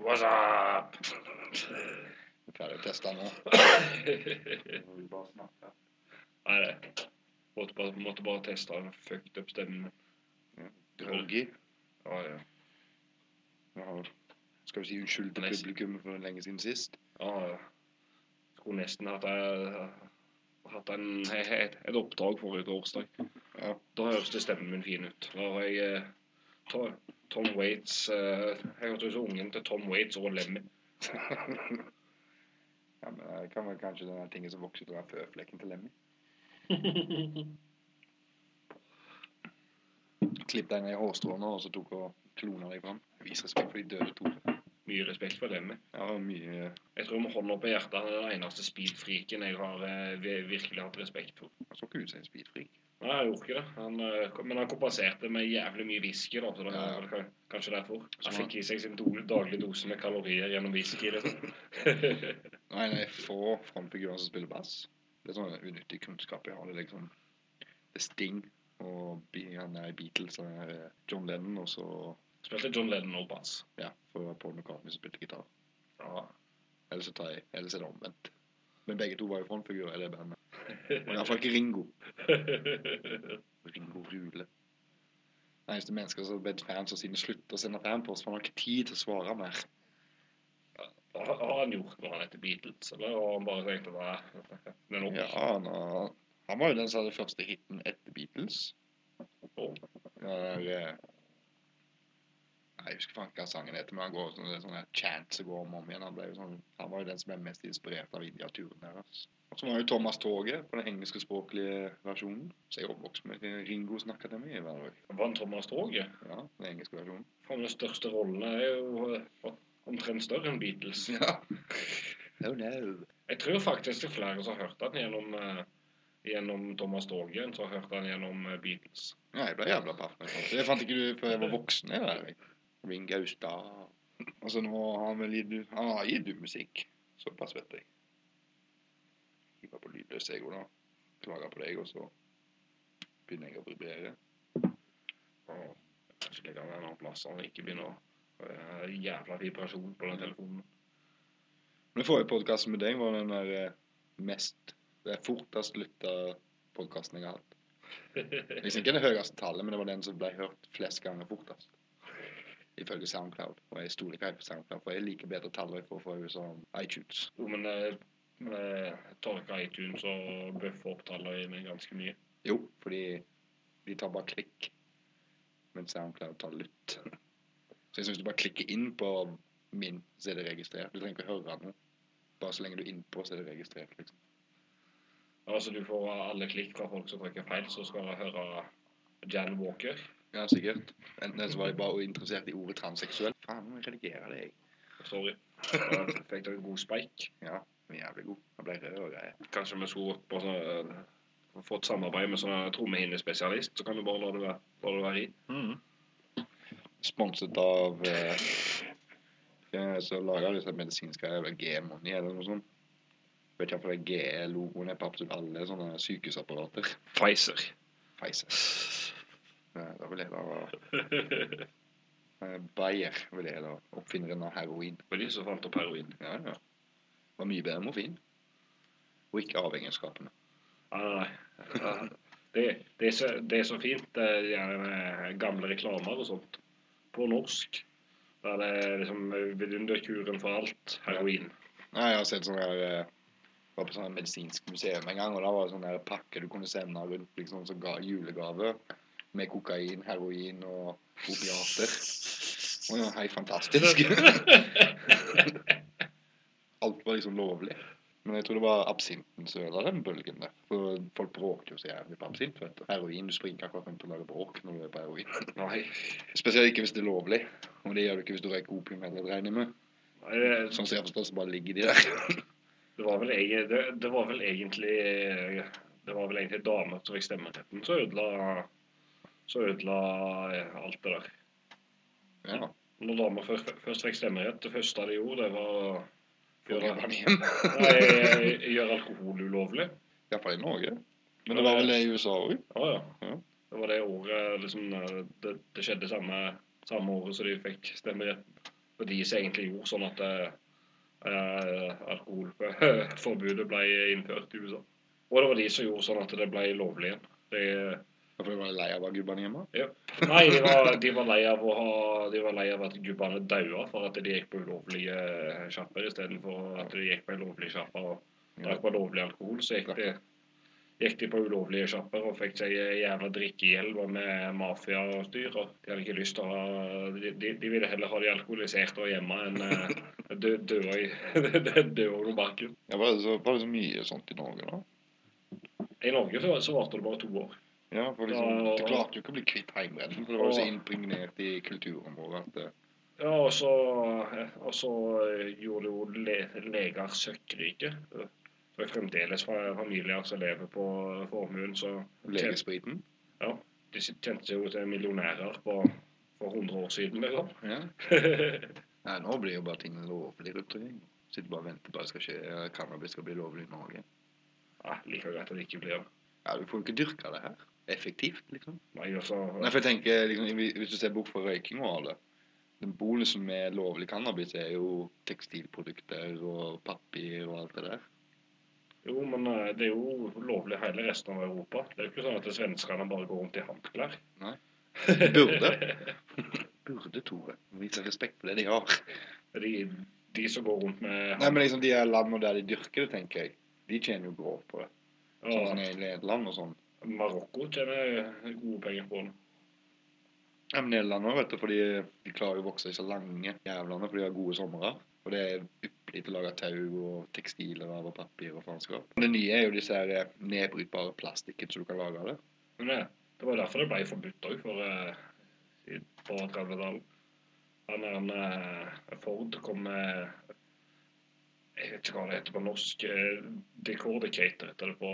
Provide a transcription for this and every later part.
What's up? Ferdig testa nå. Må vi bare snakke. Nei, det måtte bare, måtte bare teste den fucked up stemmen. Groggy. Ja, ja. Ja, skal vi si unnskyld til publikummet publikum for lenge siden sist? ja, ja. Skulle nesten hatt, hatt en, et, et oppdrag forrige torsdag. Ja. Da høres det stemmen min fin ut. Da har jeg eh, Tom Waits uh, Jeg hørtes ut som ungen til Tom Waits og Lemmy. Ja, men det kan være kanskje den tingen som vokser ut av føflekken til Lemmy. Klipp deg ned i hårstråene og så tok og klona deg fram. Vis respekt for de døde to. Mye respekt for Lemmy. Ja, mye Jeg tror med hånda på hjertet han er den eneste speedfreaken jeg har eh, virkelig hatt respekt for. Han så ikke ut som en speedfreak. Nei, jeg gjorde ikke det. Han, eh, men han kompenserte med jævlig mye whisky, da, så det Ja, ja. var kanskje derfor. Så Han fikk i seg sin daglige dose med kalorier gjennom whisky. Liksom. Nei, nei, få frontfigurer som spiller bass. Det er sånn unyttig kunnskap jeg har. Det er liksom det er Sting og han er i Beatles, han er eh, John Lennon, og så Spilte John Lennon og bass. ja, for Paul McCartney som spilte gitar. Ja. Ellers tar jeg, ellers er det omvendt. Men begge to var jo frontfigurer i det bandet. Og iallfall ikke Ringo. Ringo Rule. Det eneste mennesker som bedt fans sine slutte å sende fanpost, for han har ikke tid til å svare mer. Har han gjort noe han heter Beatles, eller har han bare tenkt at det er- nok? Ja, han, har- han var jo den som hadde første hiten etter Beatles. Oh. Ja, det er, eh, Jeg husker faen hva sangen heter, men han går sånn, sånne chants som går om og om igjen. Han, ble jo sånn, han var jo den som ble mest inspirert av India-turen deres. Og så var jo Thomas Toget på den engelskspråklige versjonen. Så jeg oppvokste oppvokst med Ringo snakka til meg hver dag. Vant Thomas Toget? Ja, den engelske versjonen. Han den største rollen er jo eh, omtrent større enn Beatles. Ja. Oh no. Jeg tror faktisk det er flere som har hørt den gjennom, eh, gjennom Thomas Toget enn som har hørt den gjennom eh, Beatles. Ja, jeg ble jævla paff. det. Fant ikke du før jeg var voksen. Jeg. Ring Gaustad. Altså, nå har han vel gitt Han har gitt ut musikk. Såpass vet jeg. Hiver på lydløs jeg òg, da. Klager på deg, og så begynner jeg å vibrere. Og kanskje det kan være en annen plass han ikke begynner å Jævla vibrasjon på den telefonen. Den forrige podkasten med deg var den der eh, mest Det er fortest lytta podkasten jeg har hatt. Liksom ikke det høyeste tallet, men det var den som ble hørt flest ganger fortest. Ifølge Soundcloud. Og jeg stoler ikke helt på Soundcloud, for jeg liker bedre tall for, for enn iTunes. Jo, men eh, eh, tar ikke iTunes og bøffer opp tallene med ganske mye. Jo, fordi de tar bare klikk, mens SoundCloud tar lytt. Så jeg synes du bare klikker inn på min, så er det registrert. Du trenger ikke høre noe. Bare så lenge du er innpå, så er det registrert, liksom. Ja, Altså, du får alle klikk fra folk som trykker feil, så skal du høre Jan Walker. Ja, sikkert. Enten så var jeg bare interessert i ordet transseksuell. Faen, jeg redigerer det, jeg. Sorry. Da fikk dere god speik. Ja, jævlig god. Jeg ble rød og greier. Kanskje vi skulle gått på sånn eh, Fått samarbeid med sånn trommehinnespesialist, så kan vi bare la det være, la det være i. Sponset av eh, eh, Så lager disse medisinske G-money eller noe sånt. Vet ikke hvorfor det GE-logoen er på absolutt alle sånne sykehusapparater. Pfizer. Pfizer. Eh, Da vil jeg da eh, Bayer vil jeg da oppfinneren av heroin. Var de som fant opp heroin. Ja, ja. Var mye bedre enn morfin. Og ikke avhengighetsskapende. Nei, nei, nei. Det, det, er så, det er så fint, det er gamle reklamer og sånt, på norsk. Der det er liksom vidunderkuren for alt. Heroin. Nei, jeg har sett sånn her eh, Var på sånn medisinsk museum en gang, og da var det sånn pakke du kunne sende rundt liksom som ga julegave. Med kokain, heroin og opiater. Og ja, hei, fantastisk. Alt var liksom lovlig. Men jeg tror det var absinten som ødela den bølgen der. For folk bråkte jo så jævlig på absint. vet du. Heroin, du springer akkurat rundt og lager bråk når du er på heroin. Nei. Spesielt ikke hvis det er lovlig. Og det gjør du ikke hvis du røyker opium heller, regner jeg med. Nei, det- Sånn som jeg forstår, så bare ligger de der. Det var vel, egen- det, det var vel egentlig Det var vel egentlig damer som fikk stemmeretten som ødela Så ødela alt det der. Ja. Når damer først, først fikk stemmerett, det første de gjorde, det var Gjør gjøre, nei, gjøre alkohol ulovlig. Iallfall i Norge. Men det var vel det i USA òg? Ja, ja. Det var det året liksom, det, det skjedde samme, samme året som de fikk stemmerett. Og de som egentlig gjorde sånn at eh, eh, alkoholforbudet ble innført i USA. Og det var de som gjorde sånn at det ble lovlig igjen. Det, Hvorfor var de lei av å ha gubbene hjemme? nei, de var, de var lei av å ha De var lei av at gubbene daua for at de gikk på ulovlige sjapper istedenfor at de gikk på en lovlig sjappe og drakk på lovlig alkohol. Så gikk de, gikk de på ulovlige sjapper og fikk seg jævla drikkegjeld med mafia og De hadde ikke lyst til å ha De, de, ville heller ha de alkoholiserte og hjemme enn eh, dø, døde under bakken. Ja, var, det så, var det så mye sånt i Norge, da? I Norge så, så varte det bare to år. Ja, for liksom, Ja. Du klarte jo ikke å bli kvitt heimrennen, for det var jo så impregnert i kulturen vår at Ja, og så, og så gjorde jo le, leger søkkrike. Det er fremdeles fa- familier som lever på formuen, så legespriten de tjente jo til millionærer på, for 100 år siden, liksom. Ja. Nei, nå blir jo bare ting lovlig rundt omkring. Sitter bare og venter på at skal skje. ja, Cannabis skal bli lovlig i Norge. Ja, like greit at det ikke blir. Ja, Du får jo ikke dyrka det her. Effektivt, liksom. Nei, altså, Nei, for jeg tenker, liksom, Hvis du ser bort fra røyking og alle Den bonusen med lovlig cannabis er jo tekstilprodukter og papir og alt det der. Jo, men eh, det er jo lovlig hele resten av Europa. Det er jo ikke sånn at svenskene bare går rundt i handklær. Burde. Burde, Tore. Vise respekt for det de har. De, de som går rundt med Nei, men liksom De landene der de dyrker det, tenker jeg, de tjener jo grovt på det. Sånn ja, som i Nederland og sånn. Marokko tjener gode penger på det. Ja, men Nederland òg, vet du, fordi de klarer jo å vokse i så lange jævlene fordi de har gode somre. Og det er ypperlig til å lage tau og tekstiler av og papir og faenskap. Det nye er jo disse her eh, nedbrytbare plastikken som du kan lage av det. Men det, det var derfor det ble forbudt òg, for eh, i- på 30-tallet. Han er en eh, Ford kom med Jeg vet ikke hva det heter på norsk. Decordicator heter det på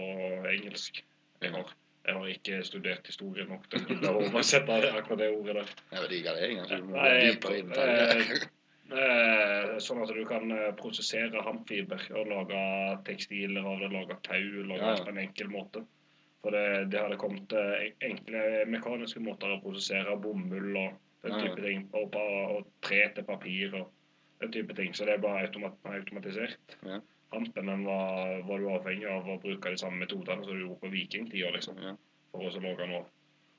engelsk. Jeg har, jeg har ikke studert historie nok til å kunne oversette akkurat det ordet der. Det er engang. så du må dypere inn i. Eh, sånn at du kan eh, prosessere hampfiber og lage tekstiler av det, lage tau, lage Ja, ja. på en enkel måte. For det, det hadde kommet eh, enkle mekaniske måter å prosessere bomull og den Ja, ja. type ting, og, pa- og tre til papir og den type ting. Så det er bare automat, automatisert. Ja. Hampen den var, var du avhengig av å bruke de samme metodene som du gjorde på vikingtida, liksom, Ja. for å så lage nå.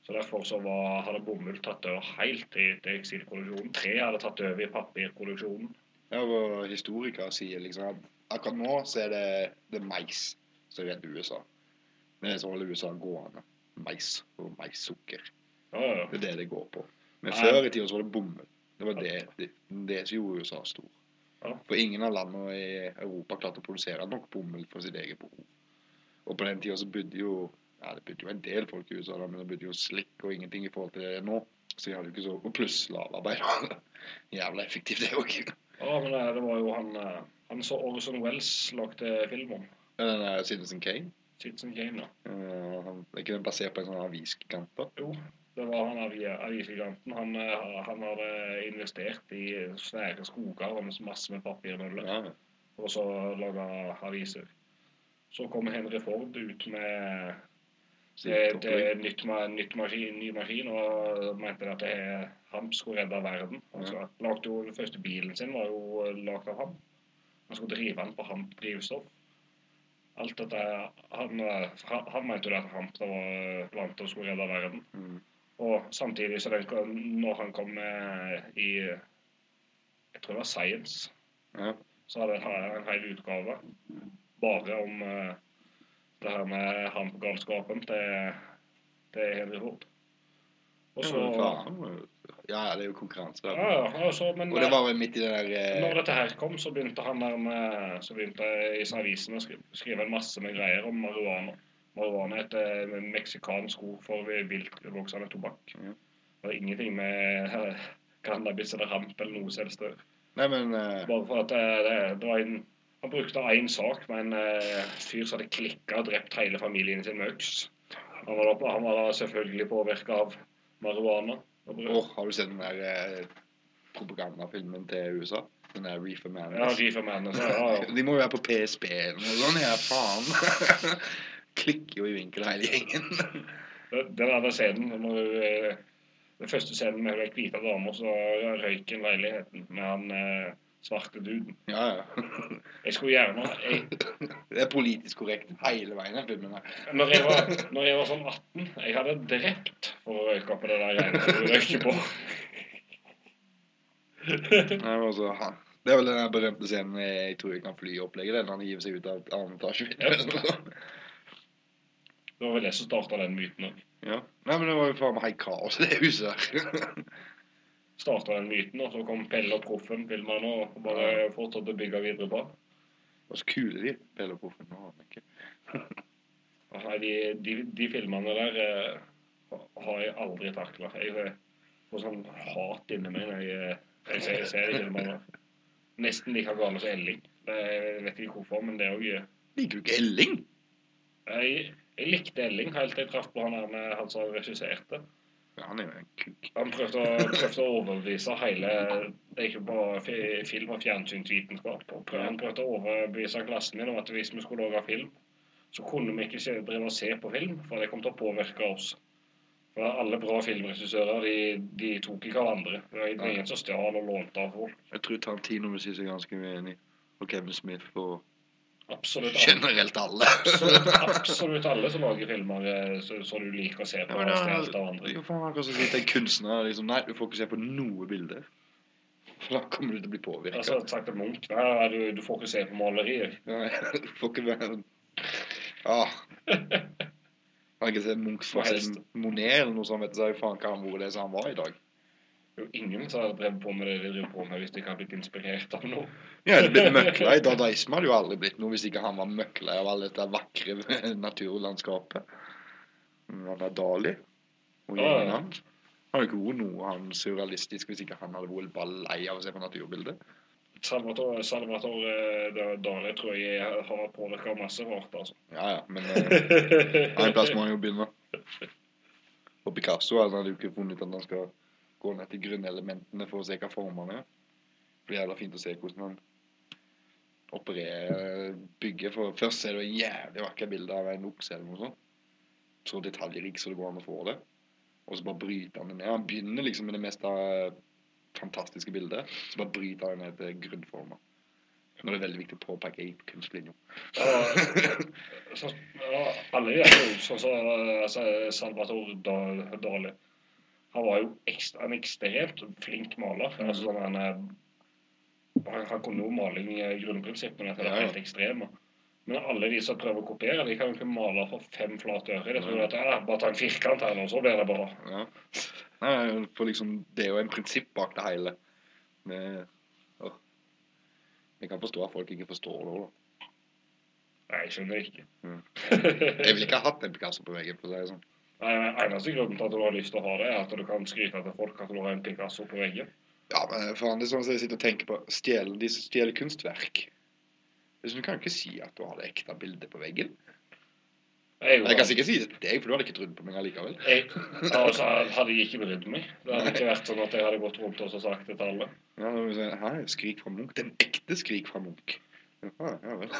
Så derfor så var, hadde bomull tatt over helt i eksilproduksjonen. Tre hadde tatt over i papirproduksjonen. Ja, og historikere sier liksom at akkurat nå så er det, det er mais som redder USA. Det er som holder USA gående. Mais og maissukker. Ja, ja. Det er det det går på. Men før i tida så var det bomull. Det var det, det, det som gjorde USA stor. For ingen av landene i Europa klarte å produsere nok bomull for sitt eget behov. Og på den tida så bodde jo ja, det bodde jo en del folk i USA, men det bodde jo slikk og ingenting i forhold til det nå. Så de hadde jo ikke så Og pluss slavearbeid. Jævla effektivt, det òg. ja, men det var jo han eh, Han så Orson Wells lagde film om. Den der Citizen Kane. Citizen Kane, ja. Uh, han, er ikke den basert på en sånn aviskant? da? Jo, det var han avisgiganten. Han, eh, han hadde investert i svære skoger og masse med papirmøller. Ja, å så lage aviser. Så kom Henry Ford ut med det er nytt, nytt maskin, ny maskin og mente at det, han skulle redde verden. Altså, jo, den første bilen sin var jo lagd av ham. Han skulle drive den på hamp-drivstoff. Alt dette, han, han, mente jo at hamp var til å skulle redde verden. Mm. Og samtidig så kom- når han kom i Jeg tror det var Science, Ja. så hadde han en hel utgave bare om eh, det her med hampgalskapen til, til Henry Ford. Og så Ja. Ja, det er jo konkurranse ja, ja, men Og det eh, var vel midt i den der eh, når dette her kom, så begynte han der med Så begynte jeg i avisen å skrive, skrive en masse med greier om marihuana. Marihuana er et eh, meksikansk ord for viltvoksende tobakk. Ja. Det har ingenting med eh, cannabis eller ramp eller noe som helst å gjøre. Eh, Bare for at det, det var en Han brukte én sak med en fyr som hadde klikka og drept hele familien sin med øks. Han var da, han var da selvfølgelig påvirka av marihuana. Brød. Har du sett den der eh, propagandafilmen til USA? Den der Reefer Manus Ja, Reefer Madness. Ja, ja. De må jo være på PSP eller noe sånt. Ja, faen. Klikker jo i vinkel hele gjengen. Den der scenen når hun, eh, Den første scenen med hun hvite dama som røyker leiligheten med han eh, svarte duden. Ja, ja. Jeg skulle gjerne jeg, Det er politisk korrekt hele veien i filmen. når, jeg var, når jeg var sånn 18 Jeg hadde drept for å røyke på det der greiene du røyker på. Men altså, han, det er vel den berømte scenen 'Jeg tror jeg kan fly'-opplegget. Den han hiver seg ut av annen etasje. Det var vel jeg som starta den myten òg. Ja. Nei, men det var jo faen meg helt kaos i det huset der. Starta den myten, og så kom Pelle og Proffen, filmeren, og bare fortsatte å bygge videre på. Det var så kule de. Pelle og Proffen. nå, har de ikke. Nei, de, de, de filmene der eh, har jeg aldri takla. Jeg får sånn hat inni meg når jeg, jeg ser, ser de filmene. Nesten like gale som Elling. Det, jeg vet ikke hvorfor, men det òg Liker du ikke Elling? jeg, jeg likte Elling helt til jeg traff på han der med han som regisserte. Ja, han er jo en kuk. Han prøvde prøvde å overbevise hele Det er ikke bare film- og fjernsynsvitenskap. Han prøvde å overbevise klassen min om at hvis vi skulle lage film, så kunne vi ikke se, drive og se på film, for det kom til å påvirke oss. For alle bra filmregissører de, de tok ikke av andre. Det var ingen som stjal og lånte av folk. Jeg tror Tarantino vil si seg ganske uenig. Og Kevin Smith og Absolutt alle, generelt alle. absolutt, absolutt alle som lager filmer Som så, så du liker å se på, Ja, men stjålet av andre. jo faen som si til en kunstner liksom, Nei, du får ikke se på noe bilder. For da kommer du til å bli påvirka. Altså, sagt til Munch, nei, du, du får ikke se på malerier. Nei, du får ikke være Ah. Har ikke sett Munch fra Monet eller noe sånt, vet du, så faen hva han hvor det er som han var i dag. Jo ingen som hadde drevet på med det de driver på med hvis de ikke hadde blitt inspirert av noe. Ja, det blitt møkla i dadaisme hadde jo aldri blitt noe hvis ikke han var møkla av all dette vakre naturlandskapet. Han er Dali og gjengen ja. hans. Han hadde ikke vært noe han surrealistisk hvis ikke han hadde vært bare lei av å se på naturbildet. Salvatore, Salvatore eh, Dali tror jeg har påvirka masse rart, altså. Ja, ja, men eh, en plass må han jo begynne. Og Picasso han hadde jo ikke funnet at han skal gå ned til grunnelementene for å se hva formene er. Det blir jævla fint å se hvordan han opererer bygget. For først ser du en jævlig vakkert bilde av en okse eller noe sånt. Så detaljrik så det går an å få det. Og så bare bryter han det ned. Han begynner liksom med det mest eh, fantastiske bildet. Så bare bryter han det ned til grunnformer. Når det er veldig viktig å påpeke i kunstlinja. Ja, så, alle gjør jo sånn som Salvatore Dali. Han var jo ekstra, en ekstremt flink maler. Altså, sånn, han, han, han kunne jo maling i grunnprinsippene til det Ja, ja. helt ekstreme. Men alle de som prøver å kopiere, de kan jo ikke male for fem flate øre. De tror at ja, bare ta en firkant her og så blir det bra. Ja. Nei, for liksom, det er jo en prinsipp bak det hele. Vi. Jeg kan forstå at folk ikke forstår det. Da. Nei, jeg skjønner ikke. Mm. Jeg ville ikke ha hatt en Picasso på veggen. for å si det sånn. Men Eneste grunnen til at du har lyst til å ha det, er at du kan skryte til folk at du har en Picasso på veggen. Ja, men faen, det er sånn som jeg sitter og tenker på. Stjele, de som stjeler kunstverk. Hvis du kan ikke si at du har det ekte bildet på veggen. Jeg, Jeg kan sikkert si det til deg, for du hadde ikke trodd på meg allikevel. jeg, altså, hadde jeg ikke brydd meg. Det hadde ikke vært sånn at jeg hadde gått rundt og sagt det til alle. Ja, når må vi si, er skrik fra Munch. Den ekte skrik fra Munch. Ja, ja vel.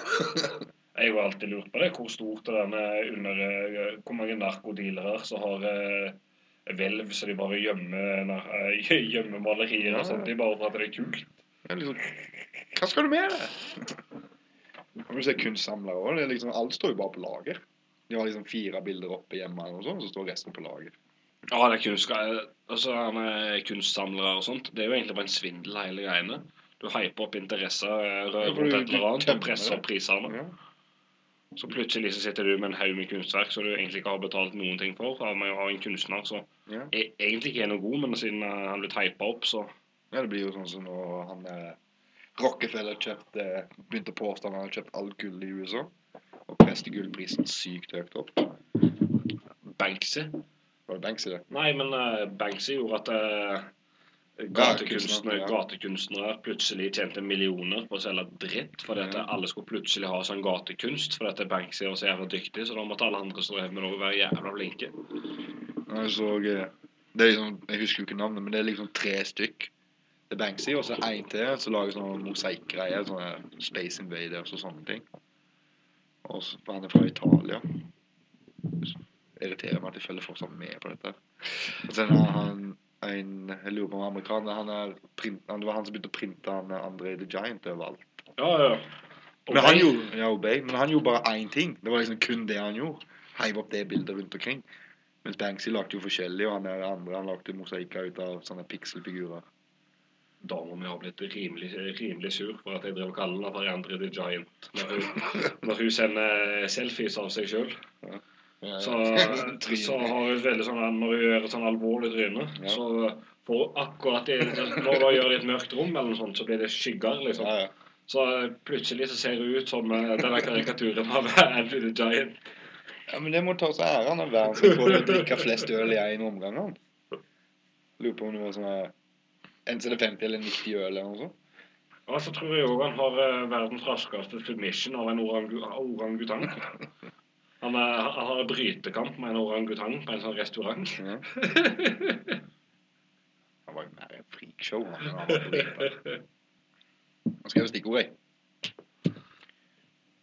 Jeg har jo alltid lurt på det, hvor stort er denne under eh, Hvor mange narkodealere som har eh, hvelv så de bare gjemmer, eh, gjemmer malerier og sånt. De bare for at det er kult. Det er liksom, hva skal du med det? Kan du ser kunstsamlere er liksom, alt står jo bare på lager. De har liksom fire bilder oppe hjemme, og sånn, så står resten på lager. Ja, det er kunst, altså, er kunstsamlere og sånt. Det er jo egentlig bare en svindel, hele greiene. Du hyper opp interesser rundt et eller annet og presser det. opp prisene. Ja. Så plutselig så sitter du med en haug med kunstverk som du egentlig ikke har betalt noen ting for. Av meg en kunstner som Ja. egentlig ikke er noe god, men siden eh, han ble teipa opp, så ja, det blir jo sånn som når han eh, Rockefeller kjøpte, begynte å påstå at han hadde kjøpt alt gull i USA, og preste gullprisen sykt høyt opp. Banksy Var det Banksy, det? Nei, men eh, Banksy gjorde at uh, gatekunstnere, ja. gatekunstnere plutselig tjente millioner på å selge dritt. Fordi at alle skulle plutselig ha sånn gatekunst fordi at Banksy var så jævla dyktig. Så da måtte alle andre som drev med noe, være jævla flinke. Jeg så eh, det er liksom, Jeg husker jo ikke navnet, men det er liksom tre stykk. Det er Banksy, og så én til som lager sånne mosaikkgreier. Sånne Space Invaders og sånne ting. Og så, han er fra Italia. Det irriterer meg at jeg følger fortsatt med på dette. Og så er det han en Jeg lurer på om amerikaner han er print, han, Det var han som begynte å printe han eh, Andre the Giant overalt. Ja, ja. Obey. Men han gjorde ja, Obey, men han gjorde bare én ting. Det var liksom kun det han gjorde. Heiv opp det bildet rundt omkring. Mens Banksy lagde jo forskjellig, og han er andre han lagde mosaikker ut av sånne pikselfigurer. Da må vi ha blitt rimelig, rimelig sur for at jeg drev og kaller henne for Andre the Giant når hun, når hun sender selfies av seg sjøl. Ja, Så, Trynet. så har hun veldig sånn Når hun gjør et sånn alvorlig tryne, så får hun akkurat i, Når hun gjør det i et mørkt rom, eller noe sånt, så blir det skygger, liksom. Så plutselig så ser hun ut som eh, denne karikaturen av Andrew the Giant. ja, men det må ta seg æren av verden som får drikke flest øl i én omgang. Lurer på om det var sånn Enten så er det 50 eller 90 øl eller noe sånt. Og så tror jeg òg han har eh, verdens raskeste submission av en orangutang. orangutang. Han, er, han har brytekamp med en orangutang på en sånn restaurant. Mm. Han var jo mer en freakshow. på ripa. Han skrev stikkord, jeg.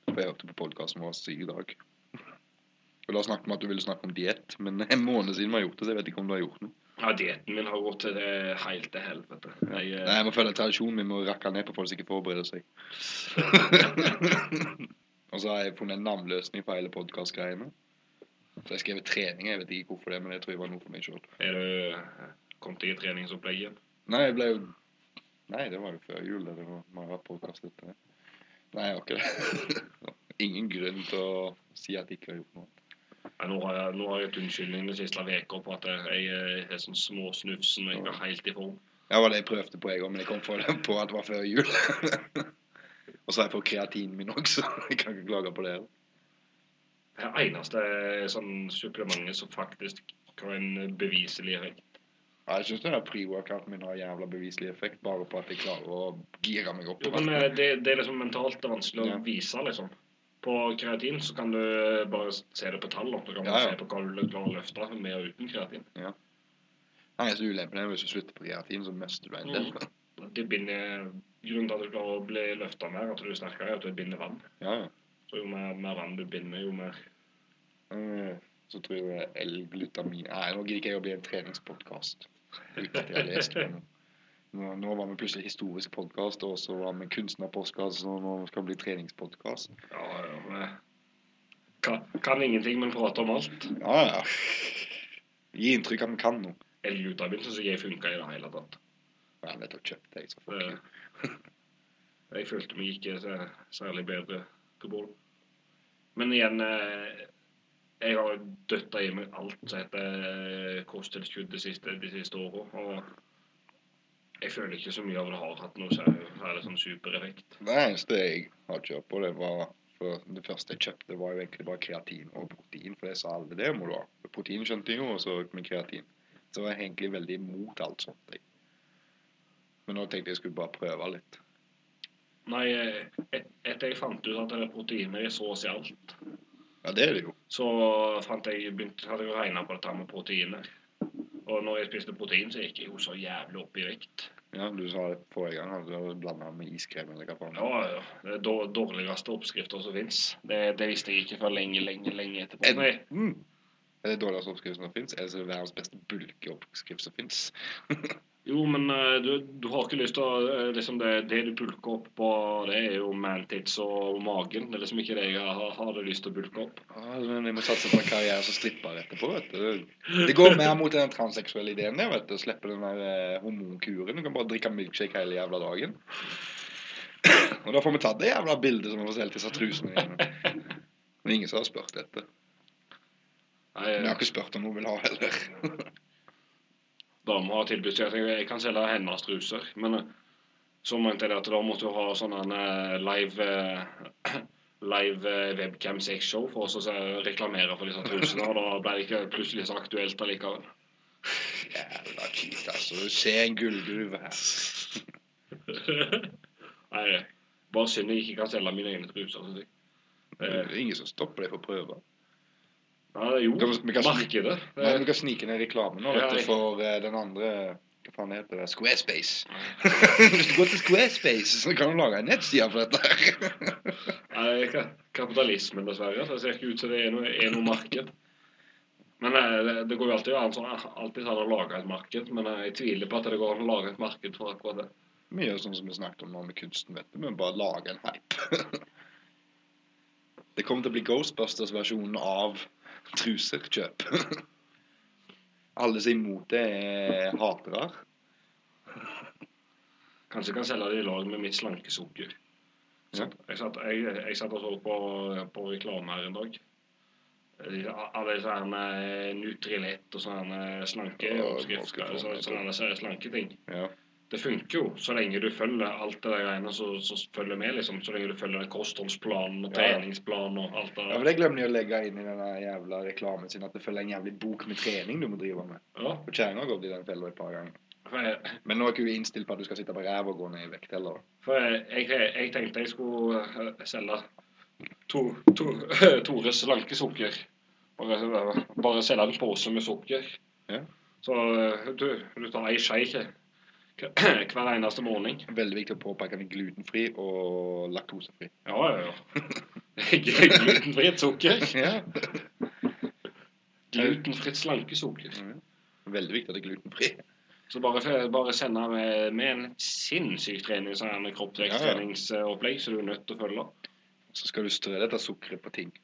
For jeg hørte på podkasten vår i dag. Og Da snakket vi om at du ville snakke om diett, men en måned siden vi har gjort det, så jeg vet ikke om du har gjort noe. Ja, dietten min har gått til det helt til helvete. Jeg, eh, Nei, jeg må følge tradisjonen. Vi må rakke ned på folk som ikke forbereder seg. Og så har jeg funnet en navnløsning på hele podkastgreiene. Så jeg skrev trening. Jeg vet ikke hvorfor det, men jeg tror det var noe for meg sjøl. er du eh, kommet i treningsopplegg igjen? Nei, jeg ble jo Nei, det var jo før jul. Det var Mara podkast etter det. Nei, jeg har ikke det. Ingen grunn til å si at jeg ikke har gjort noe. Nei, nå, har jeg, nå har jeg et unnskyldning de siste uka på at jeg jeg er sånn småsnufsen og ikke helt i form. Ja, det var det jeg prøvde på, jeg òg, men jeg kom for det på at det var før jul. Og så har jeg fått kreatinen min også, så jeg kan ikke klage på det. Det eneste sånn supplementet som faktisk har en beviselig effekt. Ja, jeg syns pre-workouten min har jævla beviselig effekt, bare på at jeg klarer å gire meg opp. Jo, men eh, det, det er liksom mentalt det vanskelig å vise, liksom. På kreatin så kan du bare se det på tall, og så kan du Ja, ja. se på hva du klarer å løfte med og uten kreatin. Nei, så ulempen er hvis du slutter på kreatin, så mister du en del. Det binder, grunnen til at du klarer å bli løfta mer, at du er sterkere, er at du binder vann. Ja, ja. Så jo mer, mer vann du binder, jo mer Eh, Så tror jeg L-glutamin Nei, nå gidder ikke jeg å bli en treningspodkast. Jeg. Nå, nå var vi plutselig historisk podkast, og så var vi kunstnerpodkast, og nå skal vi bli treningspodkast. Ja, ja. Kan, kan ingenting, men prate om alt. Ja, ja. Gi inntrykk av at vi kan noe. L-glutamin syns jeg funka i det hele tatt. Ja, vet du, kjøpte jeg, så fuck you. Jeg følte meg ikke særlig bedre på bål. Men igjen eh, Jeg har døtta i meg alt som heter eh, kosttilskudd de siste, de siste åra. Og jeg føler ikke så mye av det har hatt noe særlig sånn supereffekt. Det eneste jeg har kjørt på, det var for det første jeg kjøpte, var jo egentlig bare kreatin og protein. For det sa alle det må du ha. Protein skjønte jeg jo, og så med kreatin. Så var jeg egentlig veldig imot alt sånt. Jeg. Men nå tenkte jeg skulle bare prøve litt. Nei, eh, etter jeg fant ut at det er proteiner i så å si alt, Ja, det er det jo. så fant jeg, begynte, hadde jeg regna på dette med proteiner. Og når jeg spiste protein, så gikk jeg jo så jævlig opp i vekt. Ja, Du sa det forrige gang at du blanda med iskrem eller hva faen. Ja, ja. Det er dår- dårligste oppskrifter som fins. Det, det visste jeg ikke før lenge, lenge, lenge etterpå. Enten. Er det dårligste oppskrift som fins, eller så er det verdens beste bulkeoppskrift som fins? jo, men eh, du, du har ikke lyst til å eh, liksom det, det du bulker opp på, det er jo mantids og magen. Det er liksom ikke det jeg har, har lyst til å bulke opp. Ja, men jeg må satse på en karriere som stripper etterpå, vet du. Det går mer mot den transseksuelle ideen der, vet du. Slippe den der eh, hormonkuren. Du kan bare drikke milkshake hele jævla dagen. Og da får vi tatt det jævla bildet som vi får solgt disse trusene igjen. Men ingen som har spurt. Nei, Men jeg har ikke spurt om hun vil ha heller. Dama har tilbudt seg at jeg, jeg kan selge hennes truser. Men eh, så mente jeg at da måtte hun ha sånn live eh, live webcam sexshow for oss å reklamere for disse trusene. Og da ble det ikke plutselig så aktuelt allikevel. Jævla kjipt, altså. Du ser en gullgruve her. Nei, bare synd jeg ikke kan selge mine egne truser. jeg. Det er ingen som stopper deg for å prøve. Ja, jo Vi kan- vi kan- markedet. Nei, er- kan snike ned reklamen nå, Ja, vet du, for uh, den andre Hva faen heter det? Squarespace. Hvis du går til Squarespace, så kan du lage en nettside for dette. her. Nei, ka- kapitalismen, dessverre. Det ser ikke ut som det er noe, er noe marked. Men eh, det, det går jo alltid an sånn, alltid an å lage et marked, men eh, jeg tviler på at det går an å lage et marked for akkurat det. Vi gjør sånn som vi snakket om nå med kunsten, vet du. Vi bare lager en hype. det kommer til å bli Ghostbusters-versjonen av truserkjøp. Alle som er imot det, er hatere. Kanskje jeg kan selge det i lag med mitt slankesukker. Ja. Jeg satt, jeg, jeg satt og så på, på reklame her en dag. Alle med Nutrilett og sånne slanke oppskrifter. Sånne, sånne slanke ting. Ja. Det funker jo så lenge du følger alt det der greiene som følger med. liksom. Så lenge du følger kostholdsplanen og treningsplanen og alt det ja, for det glemmer de å legge inn i denne jævla reklamen sin, at det følger en jævlig bok med trening du må drive med. Ja, Og kjerringa har gått i den fella et par ganger. for jeg, Men nå er ikke hun innstilt på at du skal sitte på ræva og gå ned i vekt heller. for jeg, jeg, jeg tenkte jeg skulle eh, selge to, to, Tores slankesukker. Bare, bare selge en pose med sukker. Ja. Så eh, du, du tar ei skje ikke hver eneste morgen. Veldig viktig å påpeke den glutenfri og laktosefri. Ja, ja, ja. Glutenfritt sukker. Ja. Glutenfritt slankesukker. Veldig viktig at det er glutenfri. Så bare, bare sende med, med en sinnssyk trening, sånn kroppsveksttreningsopplegg så du er nødt til å følge. Så skal du strø dette sukkeret på ting.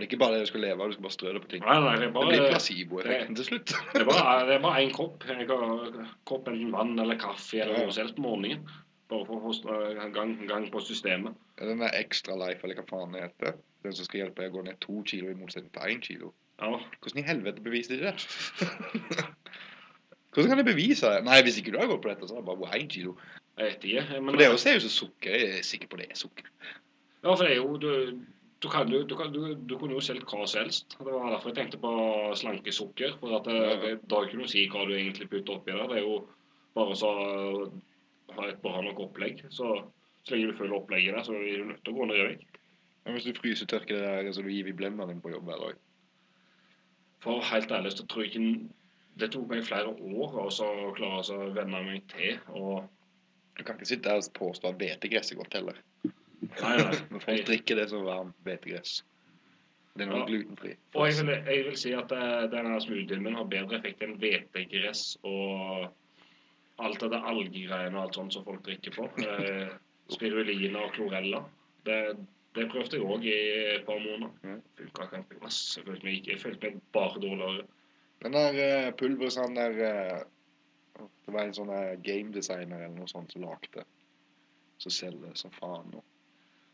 For det er ikke bare det du skal leve av, du skal bare strø det på ting. Nei, nei, det bare, Det blir placeboeffekten til slutt. Det er bare, en kopp. En ko- kopp enten vann eller kaffe eller noe selv på morgenen. Bare for å få gang, gang på systemet. Den der Extra Life, eller hva faen det heter. Den som skal hjelpe deg å gå ned to kilo i motsetning til én kilo. Ja. Hvordan i helvete beviser de det? Hvordan kan de bevise det? Nei, hvis ikke du har gått på dette, så er det bare én kilo. Jeg vet ikke. For Men, det er jo så sukker. Jeg er sikker på det er sukker. ja, for det er jo du, du, kan, du, kan, du, du kunne jo solgt hva som helst. Det var derfor jeg tenkte på slankesukker. For at det, det, Da kunne du si hva du egentlig putter oppi der. Det er jo bare å ha et bra nok opplegg. Så, så lenge du følger opplegget der, så er du nødt til å gå i vekt. Men hvis du frysetørker det der, så du gir i blenderen din på jobb, eller? For helt ærlig så tror jeg ikke Det tok meg flere år å klare å venne meg til. Og Du kan ikke sitte der og påstå at hvetegress er godt heller. Nei, nei. Men folk drikker det som varmt hvetegress. Det er noe Ja. glutenfri. Og jeg vil, jeg vil si at eh, denne smoothien min har bedre effekt enn hvetegress og alt av det algegreiene og alt sånt som folk drikker på. Eh, spirulina og klorella. Det, det prøvde jeg òg i et par måneder. Funka kjempemasse. Jeg følte meg, bare dårligere. Den der uh, pulveret sånn der eh, Det var en sånn game designer eller noe sånt som lagde Som selger som faen nå.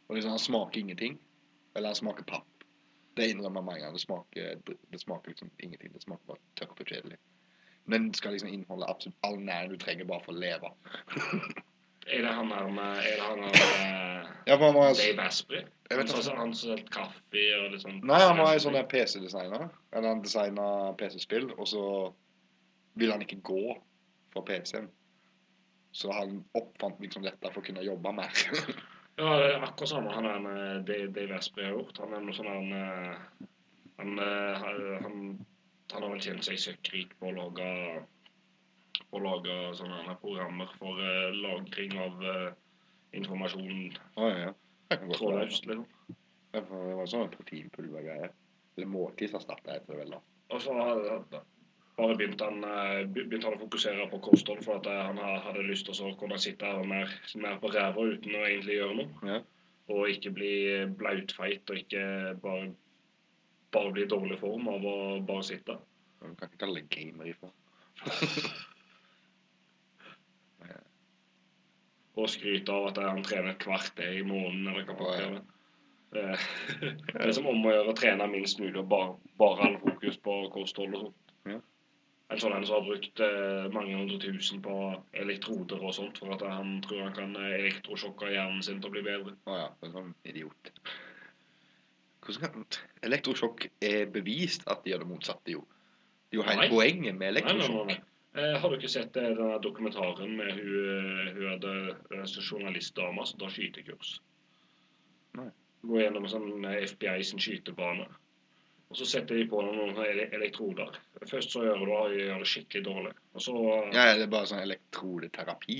Og liksom, han smaker ingenting. Eller han smaker papp. Det innrømmer mange ganger. Det smaker, det smaker liksom ingenting. Det smaker bare tørt og kjedelig. Men den skal liksom inneholde absolutt all næring du trenger bare for å leve. Er det han der med Er det han der med Ja, for han var Dave Asprey? Jeg vet Han som han som solgte kaffe og litt sånn Nei, han var en sånn PC-designer. Eller han designa PC-spill, og så ville han ikke gå fra PC-en. Så han oppfant liksom dette for å kunne jobbe mer. Ja, det er akkurat samme han er, med Dave Asprey har gjort. Han er noe sånn han eh, Han, eh, har- han, han har vel tjent seg søkkrik på å lage på å lage sånne programmer for uh, lagring av uh, informasjon Å ja, ja. Trådløst, liksom. Det var sånn proteinpulvergreier. Eller måltidserstatter heter det vel da. Og så bare begynte han, eh, begynte han å fokusere på kosthold for at eh, han hadde lyst til å kunne sitte her mer, mer på ræva uten å egentlig gjøre noe. Ja. Og ikke bli blautfeit og ikke bare, bare bli i dårlig form av å bare sitte. Du kan ikke kalle det gamer ifra. Og skryte av at han trener et kvarter i måneden eller hva pokker er. Det er som om å gjøre å trene minst mulig og bare, bare ha fokus på kosthold og sånt. Ja. En sånn en som har brukt eh, mange hundre tusen på elektroder og sånt for at han tror han kan eh, elektrosjokke hjernen sin til å bli bedre. Å ja, en sånn idiot. Kan Elektrosjokk er bevist at de gjør det motsatte, jo. Det er jo hele poenget med Nei, nei, nei, nei. Eh, har du ikke sett eh, denne dokumentaren med hun, eh, hun hadde journalistdama som tar skytekurs? Nei. Går gjennom sånn FBI sin skytebane. Og så setter de på noen elektroder. Først så gjør du det, gjør det skikkelig dårlig. Og så Ja, det er bare sånn elektrodeterapi.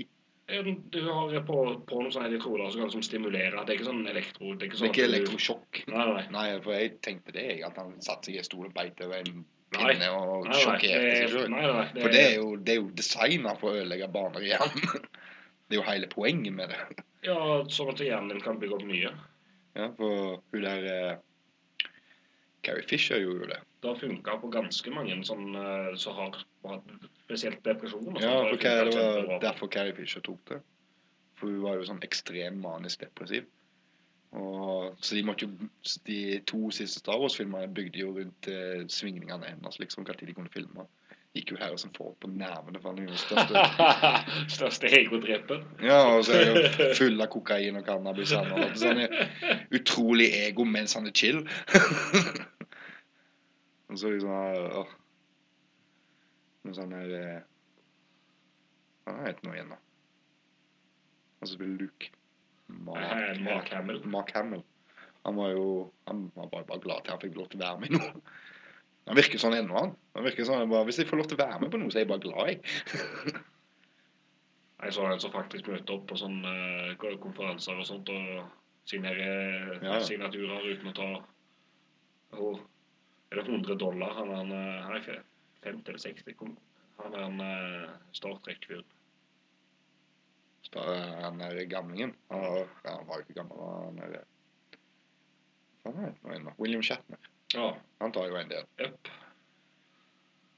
eh, Du har på, på noen sånne elektroder som kan liksom stimulere. Det er ikke sånn elektro... Det er ikke Det sånn er ikke elektrosjokk. Nei, nei. Nei, for jeg tenkte det, at han satte seg i en stol og beit over en pinne og sjokkerte seg selv. sjøl. For det er jo, det er jo designa for å ødelegge baner i hjernen. Det er jo hele poenget med det. Ja, sånn at hjernen din kan bygge opp nye. Ja, for hun der eh, Carrie Fisher gjorde jo det. Det har funka på ganske mange som eh, som har hatt spesielt depresjon. Ja, for det var kjempebra. derfor Carrie Fisher tok det. For hun var jo sånn ekstrem manisk depressiv. Og, så de måtte jo De to siste Star Wars-filmene bygde jo rundt eh, svingningene hennes, liksom, hva tid de kunne filme. Gikk jo Harrison Ford på nervene, for han er jo største Største egodrepen. Ja, og så er jo full av kokain og cannabis. Han, og så han er utrolig ego mens han er chill. og så liksom åh. Noe han her eh, Han heter noe igjen, da. Han som spiller Luke. Mark, Mark Hamill. Mark Hamill. Han var jo Han var bare, bare glad til han fikk lov til å være med i noe. Han virker sånn ennå, han. han virker sånn, bare, Hvis jeg får lov til å være med på noe, så er jeg bare glad, jeg. Jeg så en som faktisk møtte opp på sånne eh, konferanser og sånt og signere Ja, ja. signaturer uten å ta og, Er det 100 dollar? Han er en eh, Nei, 50 eller 60. kom- Han er en uh, Star Trek-fyr. Han er gamlingen. Han var, han var jo ikke gammel. Han er han er det nå ennå? William Shatner. Ja. Han tar jo en del. Yep.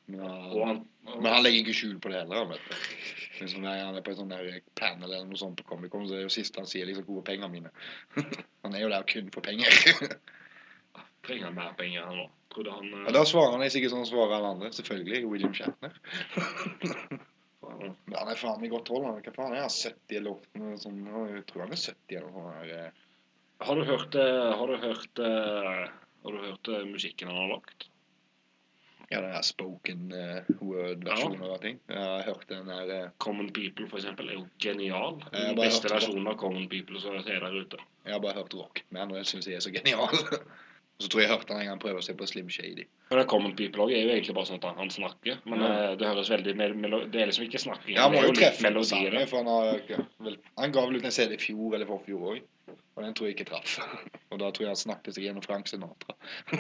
Men han, han, men han legger ikke skjul på det heller. han, vet du. Liksom, han er på en sånn der panel eller noe sånt på Comic Con, så er jo siste han sier liksom 'gode er pengene mine?' han er jo der kun for penger. trenger mer penger han og eh, da svarer han sikkert sånn svarer alle andre. Selvfølgelig William Shatner. han er faen i godt hold. Hva faen er han? 70 eller sånt? Jeg tror han er 70 eller noe sånt. eh. Har du hørt, eh, har du hørt, har du hørt musikken han har lagt? Ja, den er spoken word-versjonen av ting. Jeg har hørt den der Common People, for eksempel, er jo genial. Den beste versjonen av Common People som er der ute. Jeg har bare hørt Rockman, og den syns jeg er så genial. Og så tror jeg jeg hørte han en gang prøve å se på Slim Shady. Men det Common People også er jo egentlig bare sånn at han snakker. Men eh, det høres veldig Det er liksom ikke snakking. Ja, han må jo treffe melodi i For han, har, ikke vel, han ga vel ut en CD i fjor eller forfjor òg. Og den tror jeg ikke traff. Og da tror jeg han snakket seg gjennom Frank Sinatra.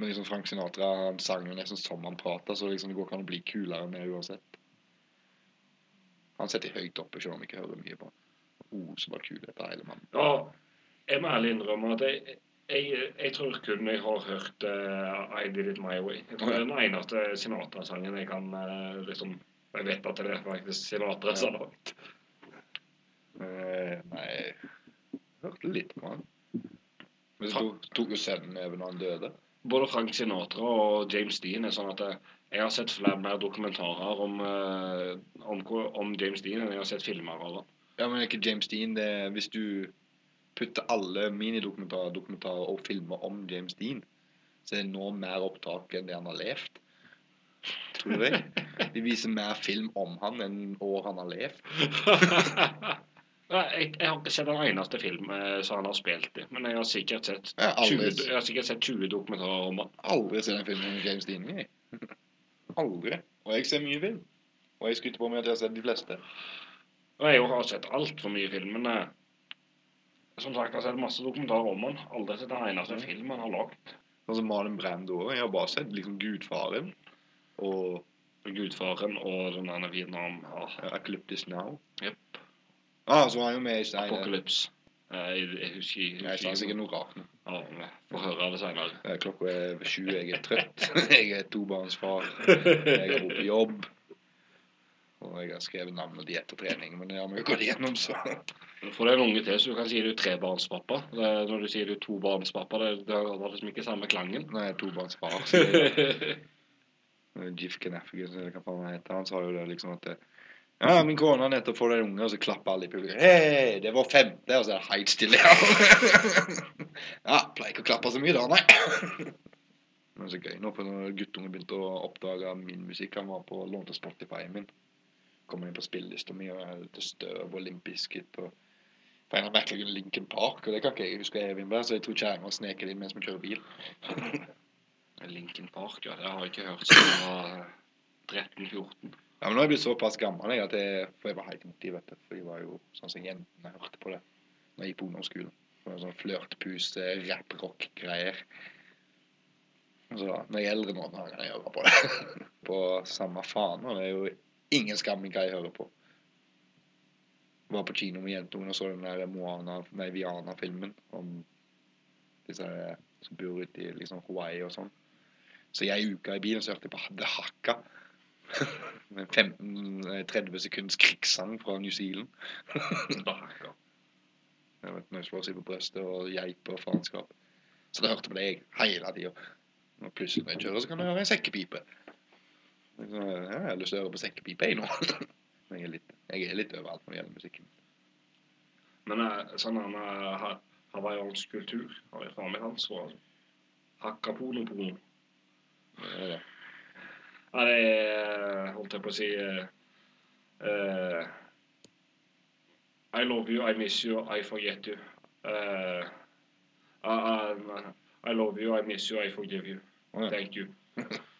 Men liksom Frank Sinatra han sang jo nesten som han prata, så liksom det går ikke an å bli kulere enn det uansett. Han setter høyt oppe selv om jeg ikke hører mye på han. Oh, så bare kul dette hele mannen. Ja, jeg må ærlig innrømme at jeg, jeg, jeg tror kun jeg har hørt uh, I Did It My Way. Jeg tror det er den eneste Sinatra-sangen jeg kan uh, liksom Jeg vet at det er faktisk Sinatra så langt. lagd. Eh, nei, hørte litt på han. Men så tok, tok jo sønnen over når han døde. Både Frank Sinatra og James Dean er sånn at jeg har sett flere mer dokumentarer om, om, om James Dean enn jeg har sett filmer av ham. Ja, men er ikke James Dean det Hvis du putter alle minidokumentarer dokumentarer og filmer om James Dean, så er det nå mer opptak enn det han har levd. Tror du det? De viser mer film om han enn år han har levd. Jeg, jeg har ikke sett en eneste film eh, som han har spilt i, men jeg har sikkert sett 20, aldri, jeg har sikkert sett 20 dokumentarer om han. aldri sett en film om James Dean. Jeg. Aldri. Og jeg ser mye film. Og jeg skryter på meg at jeg har sett de fleste. Og jeg har sett altfor mye film, men eh, som sagt, jeg har sett masse dokumentarer om han. Aldri sett en eneste film han har lagd. Altså Malin Brando òg. Jeg har bare sett liksom Gudfaren og Gudfaren og den der Vietnam ah, Eclipse Now. Yep. Ah, så var han jo med i stein. Apocalypse. Eh, Jeg, jeg husker ikke Jeg sa sikkert noe rart nå. Ja, får høre det senere. Eh, Klokka er ved sju, jeg er trøtt. Jeg er tobarnsfar. Jeg går på jobb. Og jeg har skrevet navn og diett og trening, men det har vi jo gått igjennom, så For det er en unge til, så du kan si du er trebarnspappa. Er- Når du sier du er tobarnspappa, det, det har liksom ikke samme klangen. Nei, er tobarnsfar. Jif Kenneffigan, eller hva faen han heter, han sa jo det liksom at Ja, min kone har nettopp fått en unge, og så klapper alle i publikum. Hei, det var femte, og så er det helt stille. ja, pleier ikke å klappe så mye da, nei. Men så gøy nå, for når guttungen begynte å oppdage min musikk, han var på lånte Spotify min. Kom inn på spillelista mi, og jeg litt Støv og Limp Bizkit og for en av merkelig grunn Linkin Park, og det kan ikke jeg huske Evin var, så jeg tror kjerringa sneker inn mens vi kjører bil. Lincoln Park, ja. Det har jeg ikke hørt siden jeg var 13-14. Ja, men nå er jeg blitt såpass gammel jeg, at jeg, for jeg var helt motiv, vet du. For jeg var jo sånn som jentene hørte på det når jeg gikk på ungdomsskolen. Sånn flørtepus, rapprock-greier. Så da, når jeg er eldre nå, da kan jeg høre på det. på samme faen. Og det er jo ingen skam i hva jeg hører på. Var på kino med jentungen og så den der Moana, nei, Viana-filmen om disse her som bor ute i liksom Hawaii og sånn. Så jeg uka i bilen så hørte jeg på Det Hakka. Med 15-30 sekunds krigssang fra New Zealand. Stakkar. Jeg vet, når jeg slår seg på brøstet og geiper og faenskap. Så da hørte på det jeg hele tida. Og plutselig når jeg kjører, så kan du høre en sekkepipe. Så, ja, jeg har lyst til å høre på sekkepipe, jeg nå. Jeg er litt, jeg er litt overalt når det gjelder musikken. Men eh, sånn han eh, ha- hawaiiansk kultur har jeg faen meg hans for. Altså. Hakka pono pono. Det er det. Ja, er Holdt jeg på å si eh, eh, I love you, I miss you, I forget you. Uh, I, I, I love you, I miss you, I forgive you. Thank you.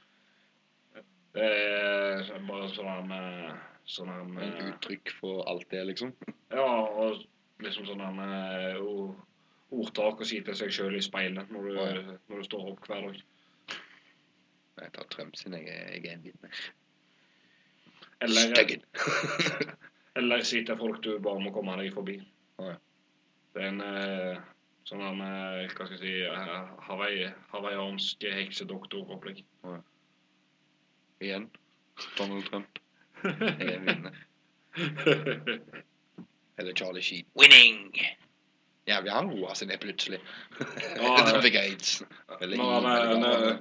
Det er bare sånn eh, Sånn han eh, uttrykk for alt det, liksom. Ja, og liksom sånn han ordtak å si til seg sjøl i speilet når du, ja. når du står opp hver dag. Jeg tar Trump sin, jeg, jeg er en vitne. Eller, Styggen. eller si til folk du bare må komme deg forbi. Å, ja. Det er en eh, sånn han eh, Hva skal jeg si eh, Hawaii, Hawaiiansk heksedoktoropplegg. Igjen. Donald Trump. Er vinner. Eller Charlie Sheen. Winning! Jævlig, han roa seg ned plutselig. Ja, han fikk aids. Eller han, eh, det var.